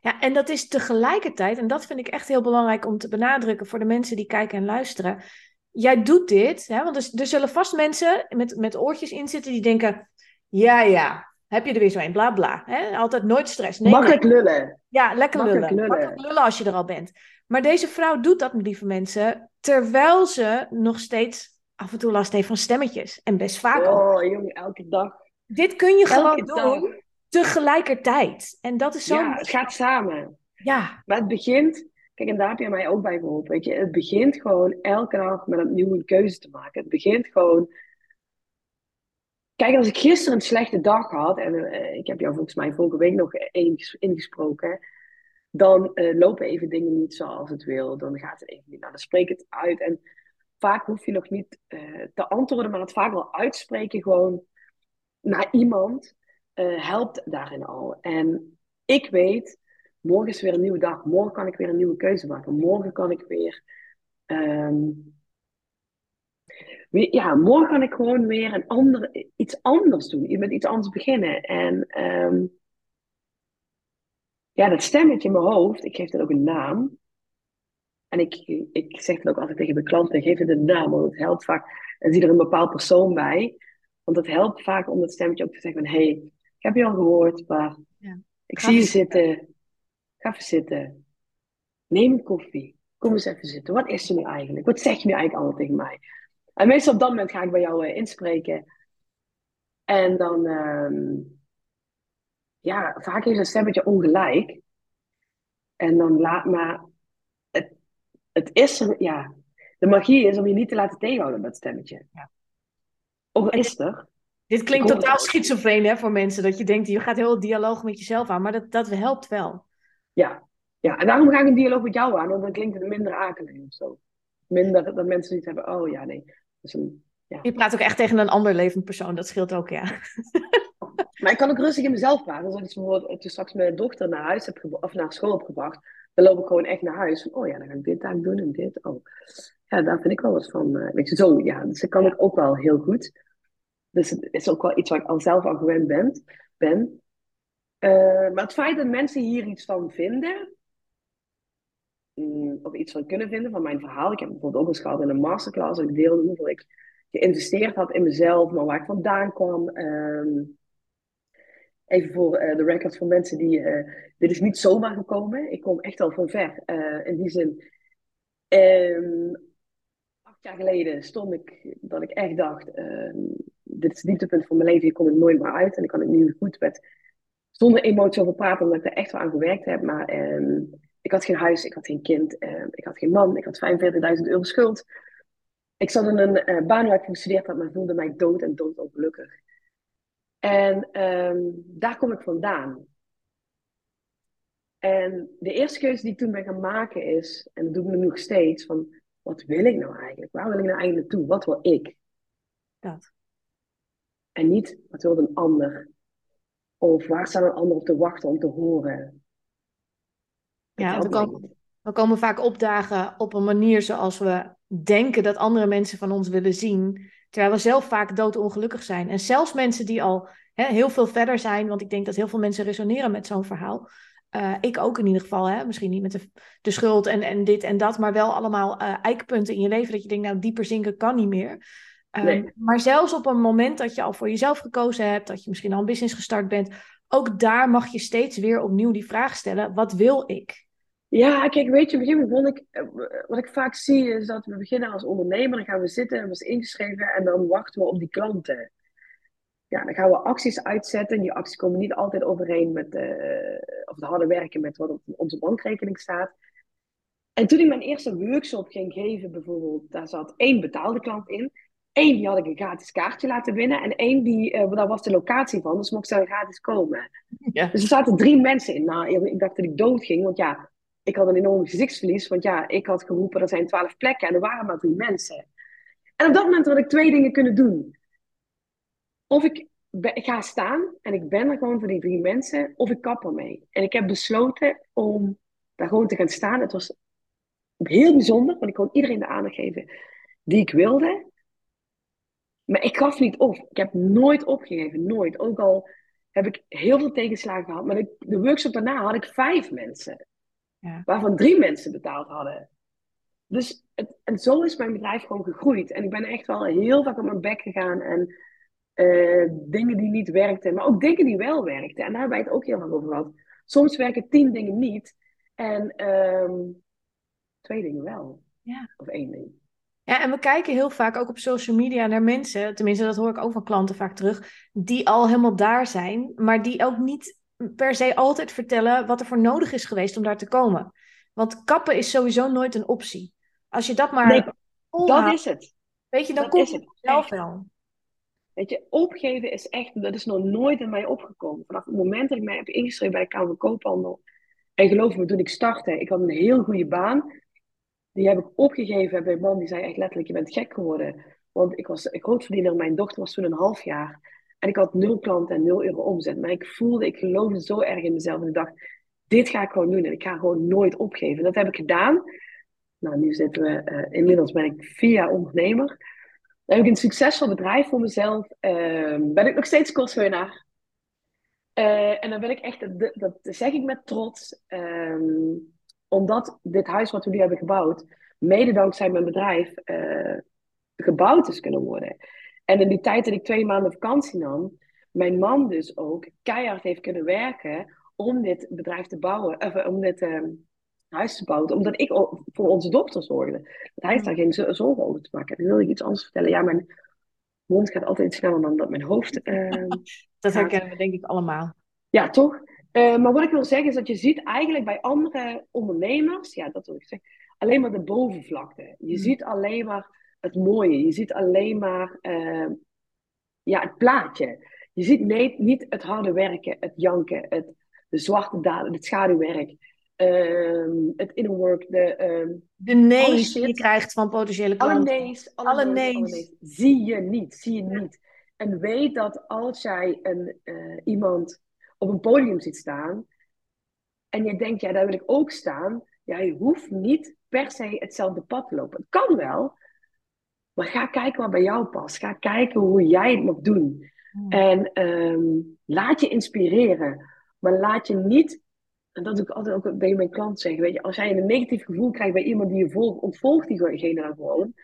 Ja, en dat is tegelijkertijd, en dat vind ik echt heel belangrijk om te benadrukken voor de mensen die kijken en luisteren. Jij doet dit, hè, want er, er zullen vast mensen met, met oortjes in zitten die denken: ja, ja, heb je er weer zo een, bla bla. Hè? Altijd nooit stress. Nee, Makkelijk lullen. Ja, lekker lullen. lullen. Makkelijk lullen als je er al bent. Maar deze vrouw doet dat, lieve mensen, terwijl ze nog steeds af en toe last heeft van stemmetjes. En best vaak Oh, jongen, elke dag. Dit kun je gewoon doen tegelijkertijd. En dat is zo. Ja, het gaat samen. Ja. Maar het begint. Kijk, en daar heb je mij ook bij geholpen. Weet je, het begint gewoon elke dag met een nieuwe keuze te maken. Het begint gewoon. Kijk, als ik gisteren een slechte dag had, en uh, ik heb jou volgens mij vorige week nog ingesproken, dan uh, lopen even dingen niet zoals het wil. Dan gaat het even niet. Nou, dan spreek het uit. En vaak hoef je nog niet uh, te antwoorden, maar het vaak wel uitspreken gewoon naar iemand helpt daarin al. En ik weet, morgen is weer een nieuwe dag. Morgen kan ik weer een nieuwe keuze maken. Morgen kan ik weer. Um, ja, morgen kan ik gewoon weer een andere, iets anders doen. Met iets anders beginnen. En um, ja, dat stemmetje in mijn hoofd, ik geef dat ook een naam. En ik, ik zeg het ook altijd tegen mijn klanten, geef het een naam, want het helpt vaak. En zie er een bepaald persoon bij. Want het helpt vaak om dat stemmetje ook te zeggen van, hé, hey, ik heb je al gehoord, maar ja. ik zie je zitten. Ga even zitten. Neem een koffie. Kom eens even zitten. Wat is er nu eigenlijk? Wat zeg je nu eigenlijk allemaal tegen mij? En meestal op dat moment ga ik bij jou uh, inspreken. En dan, uh, ja, vaak heeft een stemmetje ongelijk. En dan laat maar, het, het is er, ja, de magie is om je niet te laten tegenhouden met het stemmetje. Ja. Ook is er, dit klinkt totaal schizofreen hè, voor mensen. Dat je denkt, je gaat heel dialoog met jezelf aan. Maar dat, dat helpt wel. Ja. ja, en daarom ga ik een dialoog met jou aan. Want dan klinkt het minder akelig of zo. Minder dat mensen niet hebben, oh ja, nee. Dus een, ja. Je praat ook echt tegen een ander levend persoon. Dat scheelt ook, ja. maar ik kan ook rustig in mezelf praten. Als ik bijvoorbeeld toen straks mijn dochter naar huis heb of naar school heb gebracht. Dan loop ik gewoon echt naar huis. Van, oh ja, dan ga ik dit daar doen en dit. Oh. Ja, daar vind ik wel wat van. Uh, weet je, zo, ja. Dus dat kan ik ook wel heel goed. Dus het is ook wel iets waar ik al zelf al gewend ben. ben. Uh, maar het feit dat mensen hier iets van vinden, um, of iets van kunnen vinden van mijn verhaal. Ik heb bijvoorbeeld ook eens gehad in een masterclass, ik deelde hoeveel ik geïnvesteerd had in mezelf, maar waar ik vandaan kwam. Um, even voor uh, de record voor mensen die. Uh, dit is niet zomaar gekomen. Ik kom echt al van ver. in die zin. Um, acht jaar geleden stond ik dat ik echt dacht dit is het dieptepunt van mijn leven, hier kom ik nooit meer uit. En ik kan het nu goed met, zonder emotie over praten, omdat ik er echt wel aan gewerkt heb. Maar ehm, ik had geen huis, ik had geen kind, ehm, ik had geen man, ik had 45.000 euro schuld. Ik zat in een uh, baan waar ik gestudeerd had, maar voelde mij dood en dood ongelukkig. En ehm, daar kom ik vandaan. En de eerste keuze die ik toen ben gaan maken is, en dat doe ik nu nog steeds, van wat wil ik nou eigenlijk? Waar wil ik nou eigenlijk naartoe? Wat wil ik? Dat. En niet wat wil een ander. Of waar staat een ander op te wachten om te horen. Ja, we komen, we komen vaak opdagen op een manier zoals we denken dat andere mensen van ons willen zien. Terwijl we zelf vaak doodongelukkig zijn. En zelfs mensen die al hè, heel veel verder zijn, want ik denk dat heel veel mensen resoneren met zo'n verhaal. Uh, ik ook in ieder geval, hè? misschien niet met de, de schuld en, en dit en dat, maar wel allemaal uh, eikpunten in je leven dat je denkt, nou dieper zinken kan niet meer. Um, nee. Maar zelfs op een moment dat je al voor jezelf gekozen hebt, dat je misschien al een business gestart bent, ook daar mag je steeds weer opnieuw die vraag stellen: wat wil ik? Ja, kijk, weet je, op een gegeven moment ik, wat ik vaak zie is dat we beginnen als ondernemer, dan gaan we zitten, we zijn ingeschreven en dan wachten we op die klanten. Ja, dan gaan we acties uitzetten. En die acties komen niet altijd overeen met de, of het harde werken met wat op onze bankrekening staat. En toen ik mijn eerste workshop ging geven, bijvoorbeeld, daar zat één betaalde klant in. Eén die had ik een gratis kaartje laten winnen. En één die, uh, daar was de locatie van, dus mocht ze gratis komen. Ja. Dus er zaten drie mensen in. Nou, ik dacht dat ik dood ging, want ja, ik had een enorm gezichtsverlies. Want ja, ik had geroepen, er zijn twaalf plekken en er waren maar drie mensen. En op dat moment had ik twee dingen kunnen doen. Of ik, ik ga staan en ik ben er gewoon voor die drie mensen, of ik kap ermee. En ik heb besloten om daar gewoon te gaan staan. Het was heel bijzonder, want ik kon iedereen de aandacht geven die ik wilde. Maar ik gaf niet op. Ik heb nooit opgegeven, nooit. Ook al heb ik heel veel tegenslagen gehad. Maar de, de workshop daarna had ik vijf mensen. Ja. Waarvan drie mensen betaald hadden. Dus het, en zo is mijn bedrijf gewoon gegroeid. En ik ben echt wel heel vaak op mijn bek gegaan. En uh, dingen die niet werkten. Maar ook dingen die wel werkten. En daar hebben wij het ook heel vaak over gehad. Soms werken tien dingen niet. En um, twee dingen wel. Ja. Of één ding. Ja, en we kijken heel vaak ook op social media naar mensen, tenminste dat hoor ik ook van klanten vaak terug, die al helemaal daar zijn, maar die ook niet per se altijd vertellen wat er voor nodig is geweest om daar te komen. Want kappen is sowieso nooit een optie. Als je dat maar. Nee, dat is het. Weet je, dan dat komt het zelf wel. Weet je, opgeven is echt, dat is nog nooit in mij opgekomen. Vanaf het moment dat ik mij heb ingeschreven bij de Kamer van Koophandel. En geloof me, toen ik startte, ik had een heel goede baan. Die heb ik opgegeven bij een man die zei echt letterlijk, je bent gek geworden. Want ik was grootverdiener, mijn dochter was toen een half jaar. En ik had nul klanten en nul euro omzet. Maar ik voelde, ik geloofde zo erg in mezelf. En ik dacht, dit ga ik gewoon doen. En ik ga gewoon nooit opgeven. Dat heb ik gedaan. Nou, nu zitten we, uh, inmiddels ben ik jaar ondernemer. Dan heb ik een succesvol bedrijf voor mezelf. Uh, ben ik nog steeds kostwinnaar. Uh, en dan ben ik echt, dat, dat zeg ik met trots. Um, omdat dit huis wat we nu hebben gebouwd, mede dankzij mijn bedrijf, uh, gebouwd is kunnen worden. En in die tijd dat ik twee maanden vakantie nam, mijn man dus ook keihard heeft kunnen werken om dit bedrijf te bouwen, of om dit uh, huis te bouwen, omdat ik voor onze dochter zorgde. Dat hij daar geen zorgen over te maken. Dan wil ik iets anders vertellen. Ja, mijn mond gaat altijd sneller dan dat mijn hoofd. Uh, dat herkennen we denk ik allemaal. Ja, toch? Uh, maar wat ik wil zeggen is dat je ziet eigenlijk bij andere ondernemers, ja, dat wil ik zeggen, alleen maar de bovenvlakte. Je mm. ziet alleen maar het mooie. Je ziet alleen maar uh, ja, het plaatje. Je ziet nee, niet het harde werken, het janken, het, de zwarte daden, het schaduwwerk, uh, het inner work, de... Uh, de nee's die je krijgt van potentiële klanten. Alle nee's. Alle, alle nee's. Alle nee's. Zie je niet, zie je niet. En weet dat als jij een, uh, iemand op een podium ziet staan en je denkt, ja, daar wil ik ook staan, ja, je hoeft niet per se hetzelfde pad te lopen. Het kan wel, maar ga kijken wat bij jou past. Ga kijken hoe jij het mag doen. Hmm. En um, laat je inspireren. Maar laat je niet, en dat doe ik altijd ook bij mijn klant zeggen, weet je, als jij een negatief gevoel krijgt bij iemand die je volgt, ontvolgt diegene dan gewoon.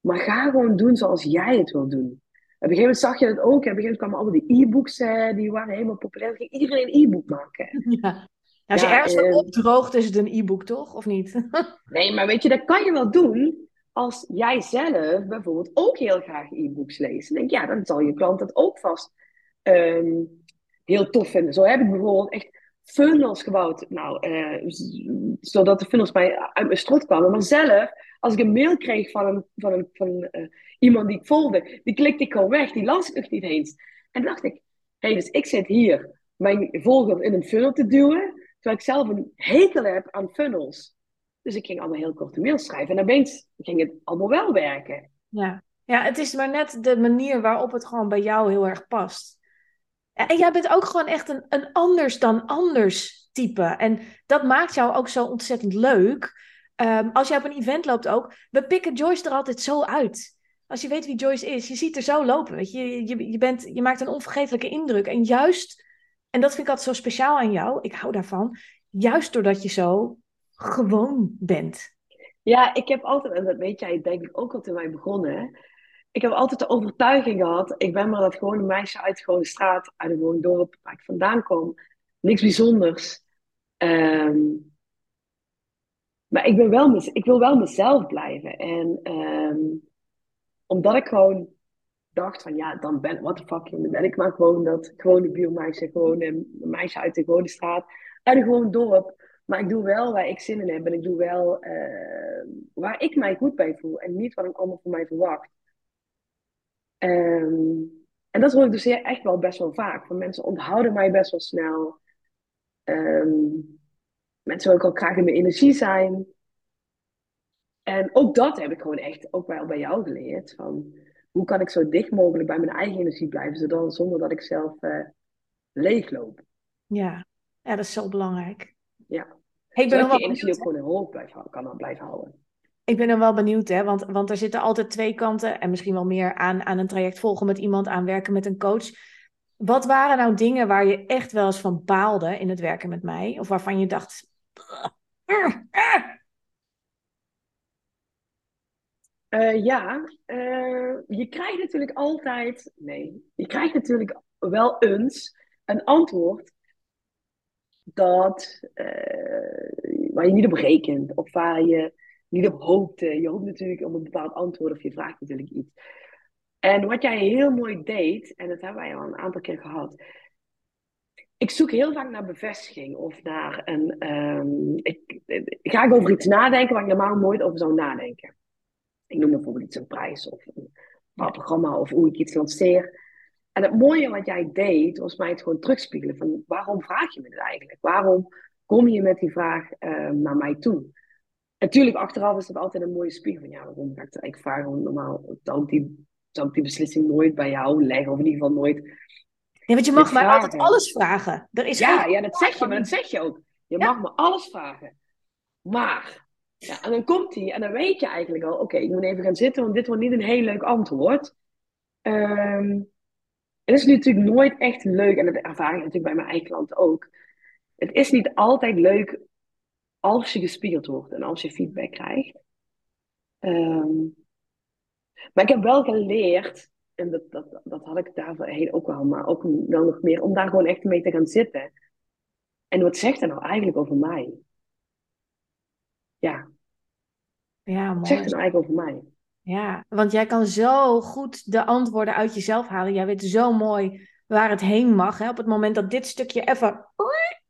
Maar ga gewoon doen zoals jij het wil doen. Op een gegeven moment zag je dat ook. Op een gegeven moment kwamen allemaal die e-books, uh, die waren helemaal populair. Ging iedereen een e-book maken. Ja. als je ergens uh, opdroogt, is het een e-book, toch? Of niet? nee, maar weet je, dat kan je wel doen als jij zelf bijvoorbeeld ook heel graag e-books leest. Dan denk ja, dan zal je klant dat ook vast um, heel tof vinden. Zo heb ik bijvoorbeeld echt funnels gebouwd. Nou, uh, zodat de funnels mij uit mijn strot kwamen. Maar zelf, als ik een mail kreeg van, een, van, een, van uh, iemand die ik volgde, die klikte ik gewoon weg. Die las ik nog niet eens. En dacht ik, hé, hey, dus ik zit hier mijn volger in een funnel te duwen, terwijl ik zelf een hekel heb aan funnels. Dus ik ging allemaal heel korte mails schrijven. En opeens ging het allemaal wel werken. Ja. ja, het is maar net de manier waarop het gewoon bij jou heel erg past. En jij bent ook gewoon echt een, een anders dan anders type. En dat maakt jou ook zo ontzettend leuk. Ehm, als je op een event loopt ook, we pikken Joyce er altijd zo uit. Als je weet wie Joyce is, je ziet er zo lopen. Weet je? Je, je, bent, je maakt een onvergetelijke indruk. En juist, en dat vind ik altijd zo speciaal aan jou, ik hou daarvan, juist doordat je zo gewoon bent. Ja, ik heb altijd, en dat weet jij denk ik ook al toen wij begonnen, ik heb altijd de overtuiging gehad, ik ben maar dat gewone meisje uit de gewone straat, uit een gewoon dorp waar ik vandaan kom. Niks bijzonders. Ehm, maar ik, ben wel, ik wil wel mezelf blijven. En ehm, omdat ik gewoon dacht van ja, dan ben what the fuck, dan ben ik maar gewoon dat gewone buurmeisje, gewoon een meisje uit de gewone straat, uit een gewoon dorp. Maar ik doe wel waar ik zin in heb en ik doe wel uh, waar ik mij goed bij voel en niet wat een ander van mij verwacht. Um, en dat hoor ik dus echt wel best wel vaak. Van mensen onthouden mij best wel snel. Um, mensen willen ook al graag in mijn energie zijn. En ook dat heb ik gewoon echt ook wel bij jou geleerd. Van hoe kan ik zo dicht mogelijk bij mijn eigen energie blijven, zodat, zonder dat ik zelf uh, leegloop. Ja. ja, dat is zo belangrijk. Ja. Hey, ik ben nog wel energie ook gewoon in hoog kan blijven houden. Ik ben er wel benieuwd, hè? Want, want er zitten altijd twee kanten en misschien wel meer aan, aan een traject volgen met iemand, aan werken met een coach. Wat waren nou dingen waar je echt wel eens van baalde in het werken met mij? Of waarvan je dacht. Uh, ja, uh, je krijgt natuurlijk altijd. Nee, je krijgt natuurlijk wel eens een antwoord dat, uh, waar je niet op rekent of waar je niet op hoopte. Je hoopt natuurlijk op een bepaald antwoord of je vraagt natuurlijk iets. En wat jij heel mooi deed, en dat hebben wij al een aantal keer gehad. Ik zoek heel vaak naar bevestiging of naar een. Um, ik, ga ik over iets nadenken waar ik normaal nooit over zou nadenken. Ik noem bijvoorbeeld iets een prijs of een programma of hoe ik iets lanceer. En het mooie wat jij deed, was mij het gewoon terugspiegelen van waarom vraag je me dit eigenlijk? Waarom kom je met die vraag uh, naar mij toe? Natuurlijk, achteraf is dat altijd een mooie spiegel van ja, waarom ga ik eigenlijk vragen? normaal zou ik, die, zou ik die beslissing nooit bij jou leggen, of in ieder geval nooit. Ja, want je mag mij altijd alles vragen. Er is ja, ja, dat zeg je, maar dat zeg je ook. Je mag me alles vragen. Maar, ja, en dan komt hij en dan weet je eigenlijk al, oké, ik moet even gaan zitten, want dit wordt niet een heel leuk antwoord. Um, het is natuurlijk nooit echt leuk, en dat ervaar ik natuurlijk bij mijn eigen klanten ook. Het is niet altijd leuk als je gespiegeld wordt en als je feedback krijgt. Um, maar ik heb wel geleerd, en dat, dat, dat had ik daarvoor ook wel, maar ook wel nog meer, om daar gewoon echt mee te gaan zitten. En wat zegt dat nou eigenlijk over mij? Ja. Ja, mooi. Wat zegt het nou eigenlijk over mij? Ja, want jij kan zo goed de antwoorden uit jezelf halen. Jij weet zo mooi waar het heen mag. Hè? Op het moment dat dit stukje even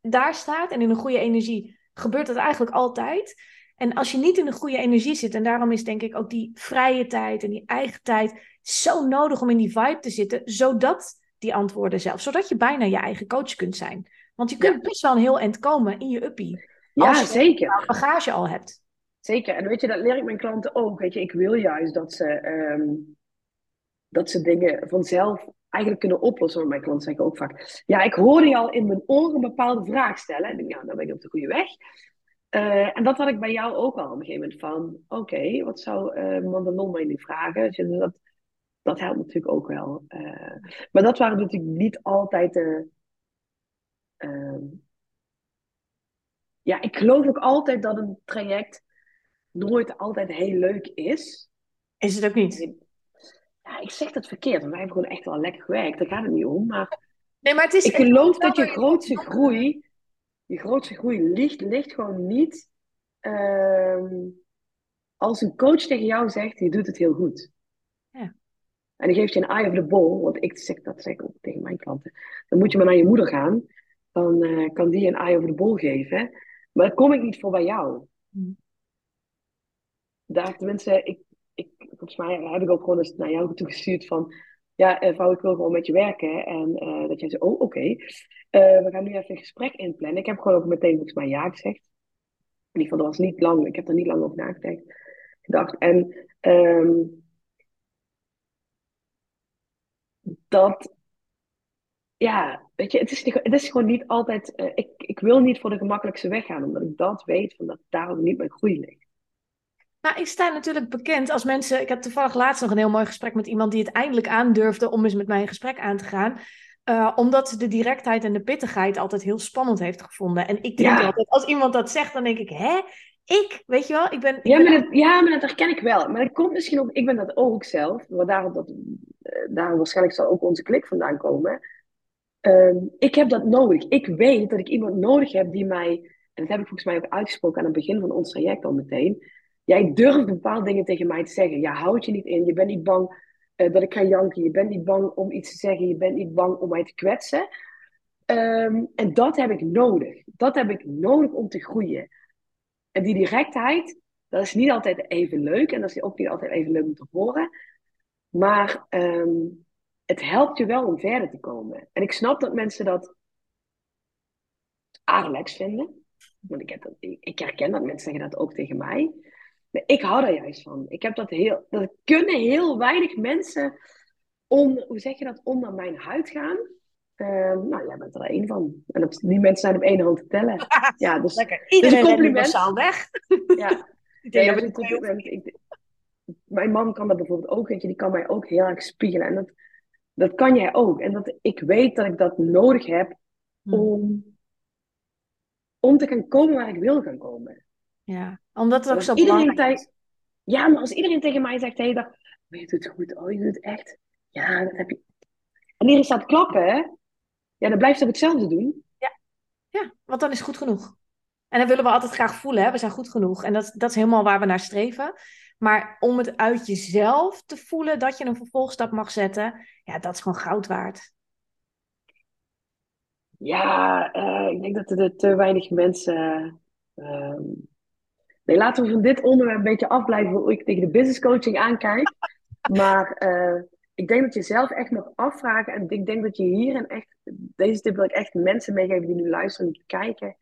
daar staat en in een goede energie, gebeurt dat eigenlijk altijd. En als je niet in een goede energie zit, en daarom is denk ik ook die vrije tijd en die eigen tijd zo nodig om in die vibe te zitten, zodat die antwoorden zelf, zodat je bijna je eigen coach kunt zijn. Want je kunt best wel een heel eind komen in je uppie. Ja, als je zeker. bagage al hebt. Zeker. En weet je, dat leer ik mijn klanten ook. Weet je, ik wil juist dat ze, um, dat ze dingen vanzelf eigenlijk kunnen oplossen. Want mijn klanten zeggen ook vaak: Ja, ik hoorde je al in mijn oren een bepaalde vraag stellen. En ik denk, ja, dan ben ik op de goede weg. Uh, en dat had ik bij jou ook al op een gegeven moment van: Oké, okay, wat zou uh, Mandelon mij nu vragen? Dus dat, dat helpt natuurlijk ook wel. Uh, maar dat waren natuurlijk niet altijd de. Ehm, ja, ik geloof ook altijd dat een traject nooit altijd heel leuk is. Is het ook niet? Ja, ik zeg dat verkeerd, want wij hebben gewoon echt wel lekker gewerkt. Daar gaat het niet om. Maar, nee, maar het is ik geloof dat je grootste groei, je grootste groei ligt, ligt gewoon niet uh, als een coach tegen jou zegt, je doet het heel goed. Ja. En dan geeft je een eye of the ball, want ik zeg dat zeg ik ook tegen mijn klanten. Dan moet je maar naar je moeder gaan, dan uh, kan die een eye over the ball geven. Maar dat kom ik niet voor bij jou. Hm daar tenminste, ik, ik, volgens mij heb ik ook gewoon eens naar jou toegestuurd van, ja, uh, vrouw, ik wil gewoon met je werken. En uh, dat jij zei, oh, oké, okay. uh, we gaan nu even een gesprek inplannen. Ik heb gewoon ook meteen volgens mij ja gezegd. In ieder geval, dat was niet lang, ik heb er niet lang over nagedacht. Gedacht. En um, dat ja, weet je, het is, het is gewoon niet altijd. eh, ik, ik wil niet voor de gemakkelijkste weg gaan, omdat ik dat weet, van dat daarom niet mijn groei ligt. Nou, ik sta natuurlijk bekend als mensen. Ik heb toevallig laatst nog een heel mooi gesprek met iemand die het eindelijk aandurfde om eens met mij een gesprek aan te gaan. Eh, omdat ze de directheid en de pittigheid altijd heel spannend heeft gevonden. En ik denk Ja. altijd, als iemand dat zegt, dan denk ik, hè? Ik, weet je wel, ik ben. Ik Ja, ben maar dat, ja, maar dat herken ik wel. Maar dat komt misschien ook, ik ben dat ook zelf, waar daarom, dat, eh, daarom waarschijnlijk zal ook onze klik vandaan komen. Ehm, ik heb dat nodig. Ik weet dat ik iemand nodig heb die mij, en dat heb ik volgens mij ook uitgesproken aan het begin van ons traject al meteen. Jij durft bepaalde dingen tegen mij te zeggen. Je houdt je niet in. Je bent niet bang eh, dat ik ga janken. Je bent niet bang om iets te zeggen. Je bent niet bang om mij te kwetsen. Ehm, en dat heb ik nodig. Dat heb ik nodig om te groeien. En die directheid, dat is niet altijd even leuk. En dat is ook niet altijd even leuk om te horen. Maar ehm, het helpt je wel om verder te komen. En ik snap dat mensen dat relax vinden. Want ik, heb dat, ik herken dat mensen zeggen dat ook tegen mij. Maar ik hou daar juist van. Ik heb dat heel. Dat kunnen heel weinig mensen om, hoe zeg je dat, onder mijn huid gaan. Ehm, nou, jij bent er één van. En dat, die mensen zijn op één hand te tellen. Ja, dus, Lekker. dus Iedereen nu compliment. weg. Ja, Ik denk dat een compliment. Ik, mijn man kan dat bijvoorbeeld ook, weet je, die kan mij ook heel erg spiegelen. En dat, dat kan jij ook. En dat, ik weet dat ik dat nodig heb Hm. om, om te gaan komen waar ik wil gaan komen. Ja, omdat het ook zo belangrijk is. Ja, maar als iedereen tegen mij zegt, hey, dat, oh, je doet het goed, oh, je doet het echt. Ja, dat heb je. En iedereen staat klappen, hè? Ja, dan blijf je toch hetzelfde doen. Ja, want dan is goed genoeg. En dan willen we altijd graag voelen, hè? we zijn goed genoeg. En dat, dat is helemaal waar we naar streven. Maar om het uit jezelf te voelen dat je een vervolgstap mag zetten, ja, dat is gewoon goud waard. Ja, eh, ik denk dat er te weinig mensen. ehm, Nee, laten we van dit onderwerp een beetje afblijven hoe ik tegen de business coaching aankijk. Maar eh, ik denk dat je zelf echt mag afvragen. En ik denk dat je hierin echt. Deze tip wil ik echt mensen meegeven die nu luisteren en kijken.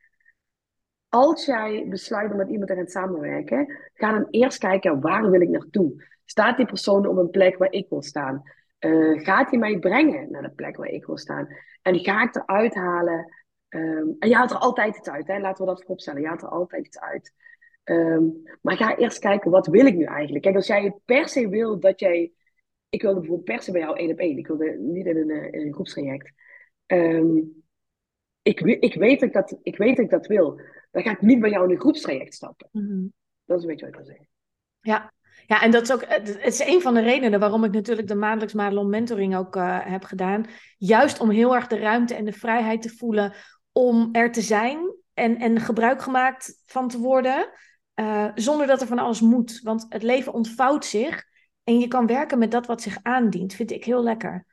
Als jij besluit om met iemand te gaan samenwerken, ga dan eerst kijken waar wil ik naartoe. Staat die persoon op een plek waar ik wil staan? Eh, gaat hij mij brengen naar de plek waar ik wil staan? En ga ik eruit halen? ehm, en je haalt er altijd iets uit, hè? laten we dat vooropstellen. Je haalt er altijd iets uit. Ehm, maar ga eerst kijken, wat wil ik nu eigenlijk? Kijk, als jij per se wil dat jij... Ik wilde bijvoorbeeld per se bij jou één op één. Ik wilde niet in een, eh, in een groepstraject. Ehm, ik, ik, weet dat ik, dat, ik weet dat ik dat wil. Dan ga ik niet bij jou in een groepstraject stappen. Dat is een beetje wat ik wil zeggen. Ja. ja, en dat is ook, het het is een van de redenen waarom ik natuurlijk de maandelijks Madelon mentoring ook eh, heb gedaan. Juist om heel erg de ruimte en de vrijheid te voelen om er te zijn en, en gebruik gemaakt van te worden, eh, zonder dat er van alles moet. Want het leven ontvouwt zich en je kan werken met dat wat zich aandient. Vind ik heel lekker.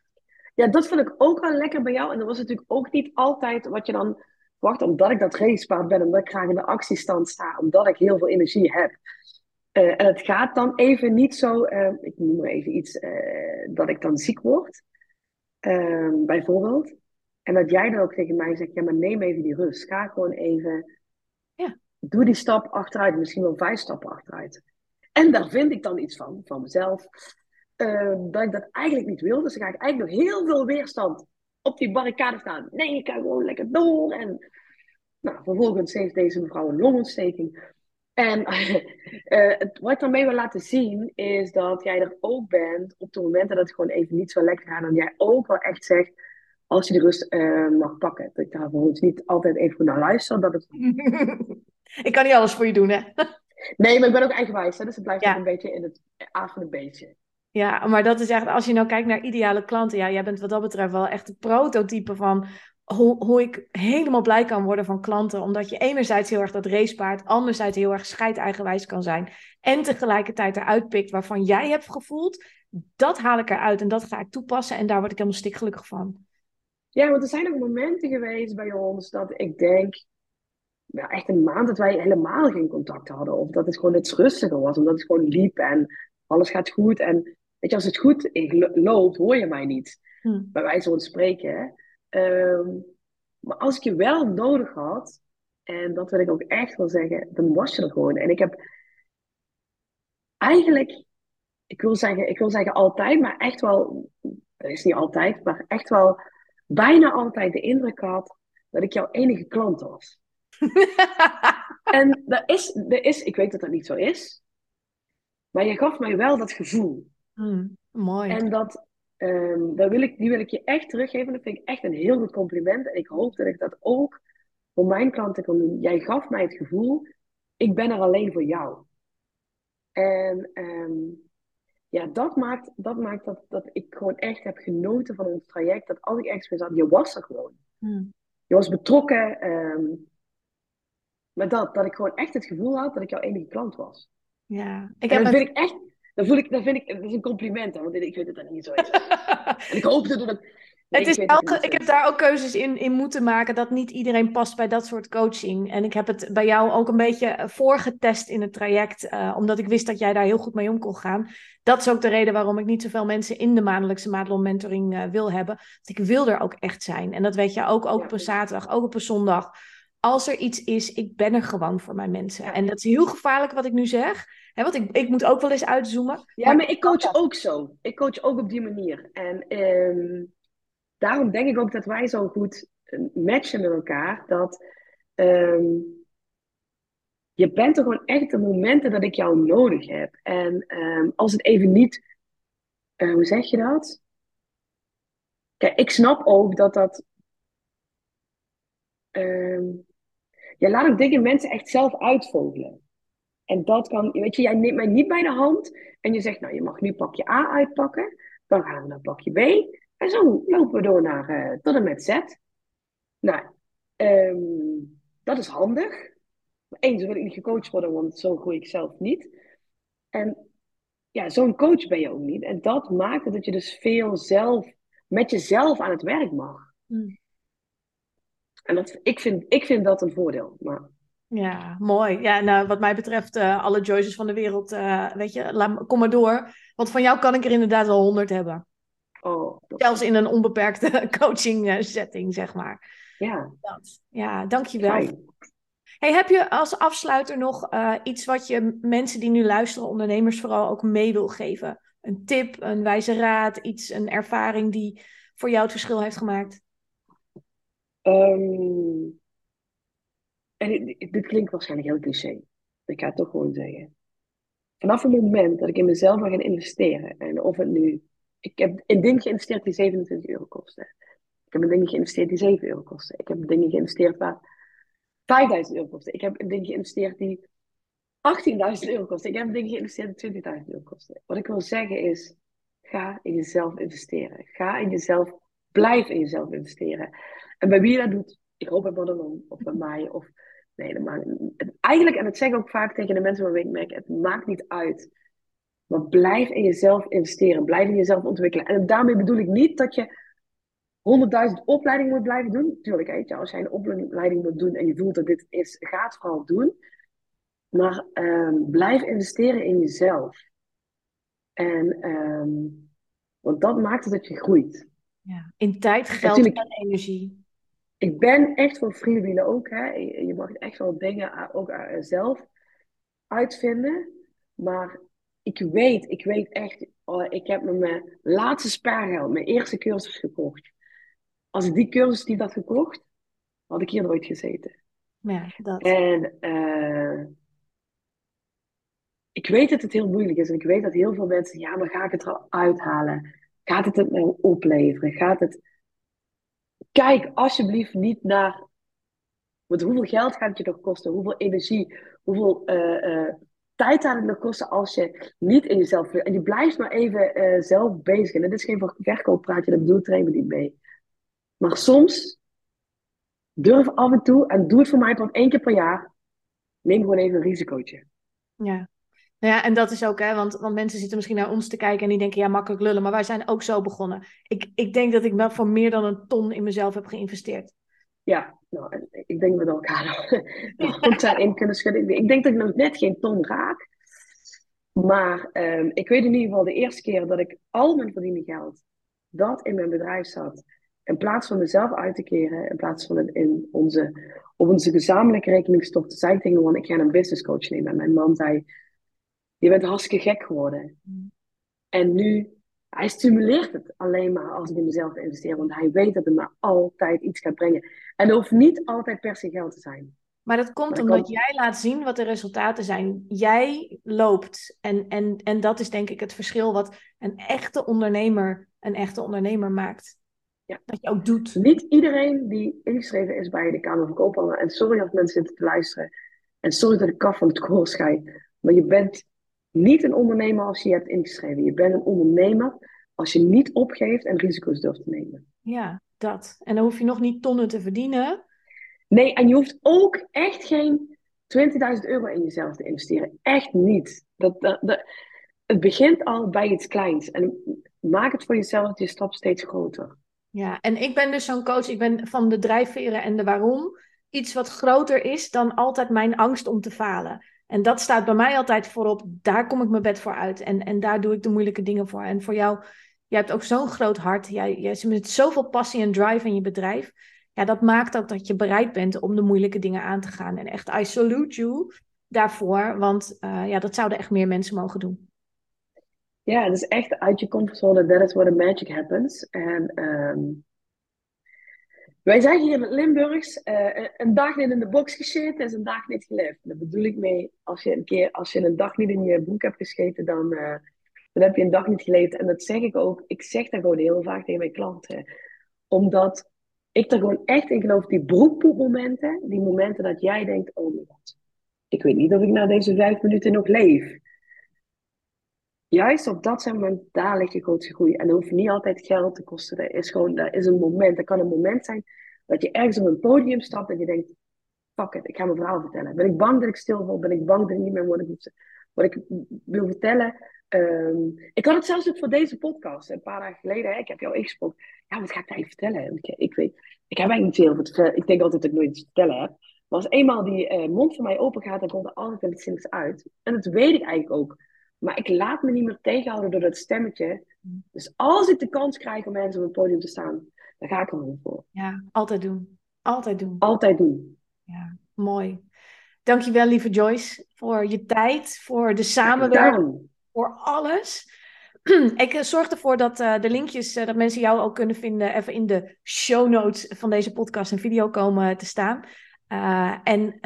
Ja, dat vond ik ook wel lekker bij jou. En dat was natuurlijk ook niet altijd wat je dan verwacht, omdat ik dat racepaard ben, omdat ik graag in de actiestand sta, omdat ik heel veel energie heb. Eh, en het gaat dan even niet zo, eh, ik noem maar even iets, eh, dat ik dan ziek word, eh, bijvoorbeeld. En dat jij dan ook tegen mij zegt, ja, maar neem even die rust. Ga gewoon even, Ja. doe die stap achteruit, misschien wel vijf stappen achteruit. En daar vind ik dan iets van, van mezelf, eh, dat ik dat eigenlijk niet wil. Dus dan ga ik eigenlijk nog heel veel weerstand op die barricade staan. Nee, ik ga gewoon lekker door. En nou, vervolgens heeft deze mevrouw een longontsteking. En eh, wat ik daarmee wil laten zien, is dat jij er ook bent op de momenten dat het gewoon even niet zo lekker gaat. En jij ook wel echt zegt, als je de rust eh, mag pakken. Dat ik daar vervolgens niet altijd even naar luister. Dat het... ik kan niet alles voor je doen, hè? Nee, maar ik ben ook eigenwijs. Hè, dus het blijft Ja. ook een beetje in het A van een beetje. Ja, maar dat is echt, als je nou kijkt naar ideale klanten, ja, jij bent wat dat betreft wel echt een prototype van hoe, hoe ik helemaal blij kan worden van klanten. Omdat je enerzijds heel erg dat racepaard, anderzijds heel erg scheideigenwijs kan zijn. En tegelijkertijd eruit pikt waarvan jij hebt gevoeld, dat haal ik eruit en dat ga ik toepassen en daar word ik helemaal stikgelukkig van. Ja, want er zijn ook momenten geweest bij ons dat ik denk, ja, echt een maand dat wij helemaal geen contact hadden. Of dat het gewoon iets rustiger was, omdat het gewoon liep en alles gaat goed. En weet je, als het goed loopt, hoor je mij niet. Hm. Bij wijze van spreken. Hè. Ehm, maar als ik je wel nodig had, en dat wil ik ook echt wel zeggen, dan was je er gewoon. En ik heb eigenlijk, ik wil zeggen, ik wil zeggen altijd, maar echt wel, dat is niet altijd, maar echt wel bijna altijd de indruk had dat ik jouw enige klant was. en dat is, dat is, ik weet dat dat niet zo is, maar je gaf mij wel dat gevoel. Mm, mooi. En dat, um, dat wil ik, die wil ik je echt teruggeven. Dat vind ik echt een heel goed compliment. En ik hoop dat ik dat ook voor mijn klanten kan doen. Jij gaf mij het gevoel, ik ben er alleen voor jou. En um, ja, dat maakt, dat, maakt dat, dat ik gewoon echt heb genoten van ons traject. Dat als ik ergens zat, je was er gewoon. Hmm. Je was betrokken. Um, maar dat, dat ik gewoon echt het gevoel had dat ik jouw enige klant was. Ja, ik heb dat vind ik echt, dat voel ik, dat vind ik, dat is een compliment, hè, want ik weet dat dat niet zo is. en ik hoop dat het het is ik heb daar ook keuzes in, in moeten maken dat niet iedereen past bij dat soort coaching. En ik heb het bij jou ook een beetje eh, voorgetest in het traject, uh, omdat ik wist dat jij daar heel goed mee om kon gaan. Dat is ook de reden waarom ik niet zoveel mensen in de maandelijkse Madelon mentoring uh, wil hebben. Want ik wil er ook echt zijn. En dat weet je ook, ook op een zaterdag, ook op een zondag. Als er iets is, ik ben er gewoon voor mijn mensen. En dat is heel gevaarlijk wat ik nu zeg. Hè, want ik, ik moet ook wel eens uitzoomen. Ja, maar, ik coach ook zo. Ik coach ook op die manier. En... Ehm, daarom denk ik ook dat wij zo goed eh, matchen met elkaar. Dat ehm, je bent er gewoon echt de momenten dat ik jou nodig heb. En ehm, als het even niet, uh, hoe zeg je dat? Kijk, ik snap ook dat dat. Um, je laat ook dingen mensen echt zelf uitvogelen. En dat kan, weet je, jij neemt mij niet bij de hand en je zegt, nou, je mag nu pakje A uitpakken, dan gaan we naar pakje B. En zo lopen we door naar uh, tot en met Z. Nou, um, dat is handig. Eens wil ik niet gecoacht worden, want zo groei ik zelf niet. En ja, zo'n coach ben je ook niet. En dat maakt dat je dus veel zelf, met jezelf aan het werk mag. Hmm. En dat, ik, vind, ik vind dat een voordeel. Maar... Ja, mooi. Ja, nou, wat mij betreft, uh, alle Joyces van de wereld, uh, weet je, laat, kom maar door. Want van jou kan ik er inderdaad al honderd hebben. Oh, Zelfs in een onbeperkte coaching eh, setting, zeg maar. Ja. Dat. Ja, dankjewel. Hey, heb je als afsluiter nog uh, iets wat je mensen die nu luisteren, ondernemers vooral, ook mee wil geven? Een tip, een wijze raad, iets, een ervaring die voor jou het verschil heeft gemaakt? Um, en dit, klinkt waarschijnlijk heel cliché. Ik ga het toch gewoon zeggen. Vanaf het moment dat ik in mezelf ga gaan investeren, en of het nu ik heb een ding geïnvesteerd die 27 euro kostte. Ik heb een ding geïnvesteerd die 7 euro kostte. Ik heb een ding geïnvesteerd waar 5000 euro kostte. Ik heb een ding geïnvesteerd die 18.000 euro kostte. Ik heb een ding geïnvesteerd die 20.000 euro kostte. Wat ik wil zeggen is, ga in jezelf investeren. Ga in jezelf, blijf in jezelf investeren. En bij wie je dat doet, ik hoop bij Madelon of bij mij of... Nee, dat maakt, eigenlijk, en dat zeg ik ook vaak tegen de mensen waarmee ik merk, het maakt niet uit maar blijf in jezelf investeren. Blijf in jezelf ontwikkelen. En daarmee bedoel ik niet dat je 100.000 opleidingen moet blijven doen. Tuurlijk, hè, als jij een opleiding moet doen en je voelt dat dit is, gaat vooral doen. Maar um, blijf investeren in jezelf. En, um, want dat maakt het dat je groeit. Ja, in tijd, geld en energie. Ik ben echt voor freewheelen ook. Hè. Je mag echt wel dingen ook zelf uitvinden. Maar ik weet, ik weet echt, oh, ik heb met mijn laatste spaargeld, mijn eerste cursus gekocht. Als ik die cursus niet had gekocht, had ik hier nooit gezeten. Ja, dat. En uh, ik weet dat het heel moeilijk is. En ik weet dat heel veel mensen, ja, maar ga ik het eruit halen? Gaat het het mij opleveren? Gaat het... Kijk alsjeblieft niet naar... Want hoeveel geld gaat het je toch kosten? Hoeveel energie? Hoeveel... Uh, uh, tijd aan het nog kosten als je niet in jezelf En je blijft maar even uh, zelf bezig. En dit is geen verkooppraatje, dat bedoelt even niet mee. Maar soms durf af en toe, en doe het voor mij pas één keer per jaar, neem gewoon even een risicootje. Ja. Nou ja, en dat is ook, hè, want, want mensen zitten misschien naar ons te kijken en die denken, ja, makkelijk lullen, maar wij zijn ook zo begonnen. Ik, ik denk dat ik wel voor meer dan een ton in mezelf heb geïnvesteerd. Ja, nou, ik denk met elkaar nog goed in kunnen schudden. Ik denk dat ik nog net geen ton raak. Maar um, ik weet in ieder geval de eerste keer dat ik al mijn verdiende geld dat in mijn bedrijf zat. In plaats van mezelf uit te keren, in plaats van het in onze, op onze gezamenlijke rekening stopte, zei ik tegen hem, ik ga een business coach nemen. En mijn man zei, je bent hartstikke gek geworden. Mm. En nu hij stimuleert het alleen maar als ik in mezelf investeer. Want hij weet dat het me altijd iets gaat brengen. En het hoeft niet altijd per se geld te zijn. Maar dat komt omdat jij laat zien wat de resultaten zijn. Jij loopt. En, en, en dat is denk ik het verschil wat een echte ondernemer een echte ondernemer maakt. Ja. Dat je ook doet. Niet iedereen die ingeschreven is bij de Kamer van Koophandel. En sorry als mensen zitten te luisteren. En sorry dat ik kaf van het schij. Maar je bent niet een ondernemer als je je hebt ingeschreven. Je bent een ondernemer als je niet opgeeft en risico's durft te nemen. Ja, dat. En dan hoef je nog niet tonnen te verdienen. Nee, en je hoeft ook echt geen 20.000 euro in jezelf te investeren. Echt niet. Dat, dat, dat, het begint al bij iets kleins. En maak het voor jezelf je stap steeds groter. Ja, en ik ben dus zo'n coach. Ik ben van de drijfveren en de waarom. Iets wat groter is dan altijd mijn angst om te falen. En dat staat bij mij altijd voorop. Daar kom ik mijn bed voor uit. En, en daar doe ik de moeilijke dingen voor. En voor jou, jij hebt ook zo'n groot hart. Jij, jij met zoveel passie en drive in je bedrijf. Ja, dat maakt ook dat je bereid bent om de moeilijke dingen aan te gaan. En echt, I salute you daarvoor. Want uh, ja, dat zouden echt meer mensen mogen doen. Ja, het is echt uit je comfortzone. That is where the magic happens. En um, wij zeggen hier in het Limburgs, uh, een dag niet in de box gescheten is een dag niet geleefd. Daar bedoel ik mee, als je een keer, als je een dag niet in je boek hebt gescheten, dan, uh, dan heb je een dag niet geleefd. En dat zeg ik ook, ik zeg dat gewoon heel vaak tegen mijn klanten. Omdat ik er gewoon echt in geloof, die broekpoepmomenten, die momenten dat jij denkt, oh mijn god, ik weet niet of ik na deze vijf minuten nog leef. Juist op dat ligt je grootste groei. En dat hoeft niet altijd geld te kosten. Dat is gewoon, dat is een moment. Dat kan een moment zijn dat je ergens op een podium stapt en je denkt, fuck it, ik ga mijn verhaal vertellen. Ben ik bang dat ik stilval? Ben ik bang dat ik niet meer ik, wat ik wil vertellen? Um, ik had het zelfs ook voor deze podcast, een paar dagen geleden. Hè, ik heb jou ingesproken. Ja, wat ga ik daar vertellen? Ik, weet, ik heb eigenlijk niet veel te vertellen. Ik denk altijd dat ik nooit iets te vertellen heb. Maar als eenmaal die uh, mond van mij open gaat, dan komt er altijd iets uit. En dat weet ik eigenlijk ook. Maar ik laat me niet meer tegenhouden door dat stemmetje. Dus als ik de kans krijg om mensen op het podium te staan, dan ga ik er gewoon voor. Ja, altijd doen. Altijd doen. Altijd doen. Ja, mooi. Dankjewel, lieve Joyce, voor je tijd, voor de samenwerking, voor alles. Ik eh, zorg ervoor dat uh, de linkjes, uh, dat mensen jou ook kunnen vinden, even in de show notes van deze podcast en video komen te staan. Uh, en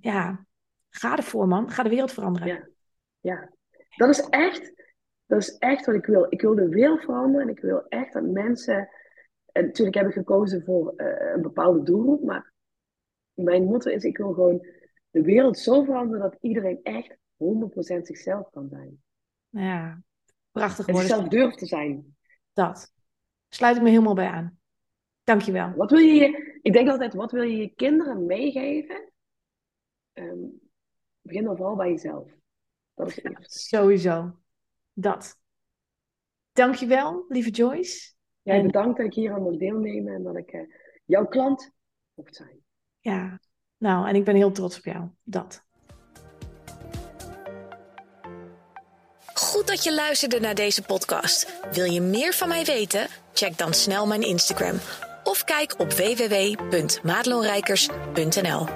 ja, ga ervoor, man. Ga de wereld veranderen. Ja, ja. Dat is echt, dat is echt wat ik wil. Ik wil de wereld veranderen en ik wil echt dat mensen. En natuurlijk heb ik gekozen voor uh, een bepaalde doelgroep, maar mijn motto is: ik wil gewoon de wereld zo veranderen dat iedereen echt 100% zichzelf kan zijn. Ja, prachtig woord. Zichzelf durft te zijn. Dat. Sluit ik me helemaal bij aan. Dankjewel. Wat wil je, ik denk altijd, wat wil je je kinderen meegeven? Um, begin dan vooral bij jezelf. Dat is ja, sowieso. Dat. Dankjewel, lieve Joyce. Jij en... bedankt dat ik hier aan mocht deelnemen en dat ik uh, jouw klant mocht zijn. Ja, nou, en ik ben heel trots op jou. Dat. Goed dat je luisterde naar deze podcast. Wil je meer van mij weten? Check dan snel mijn Instagram of kijk op www.maatloonrijkers.nl.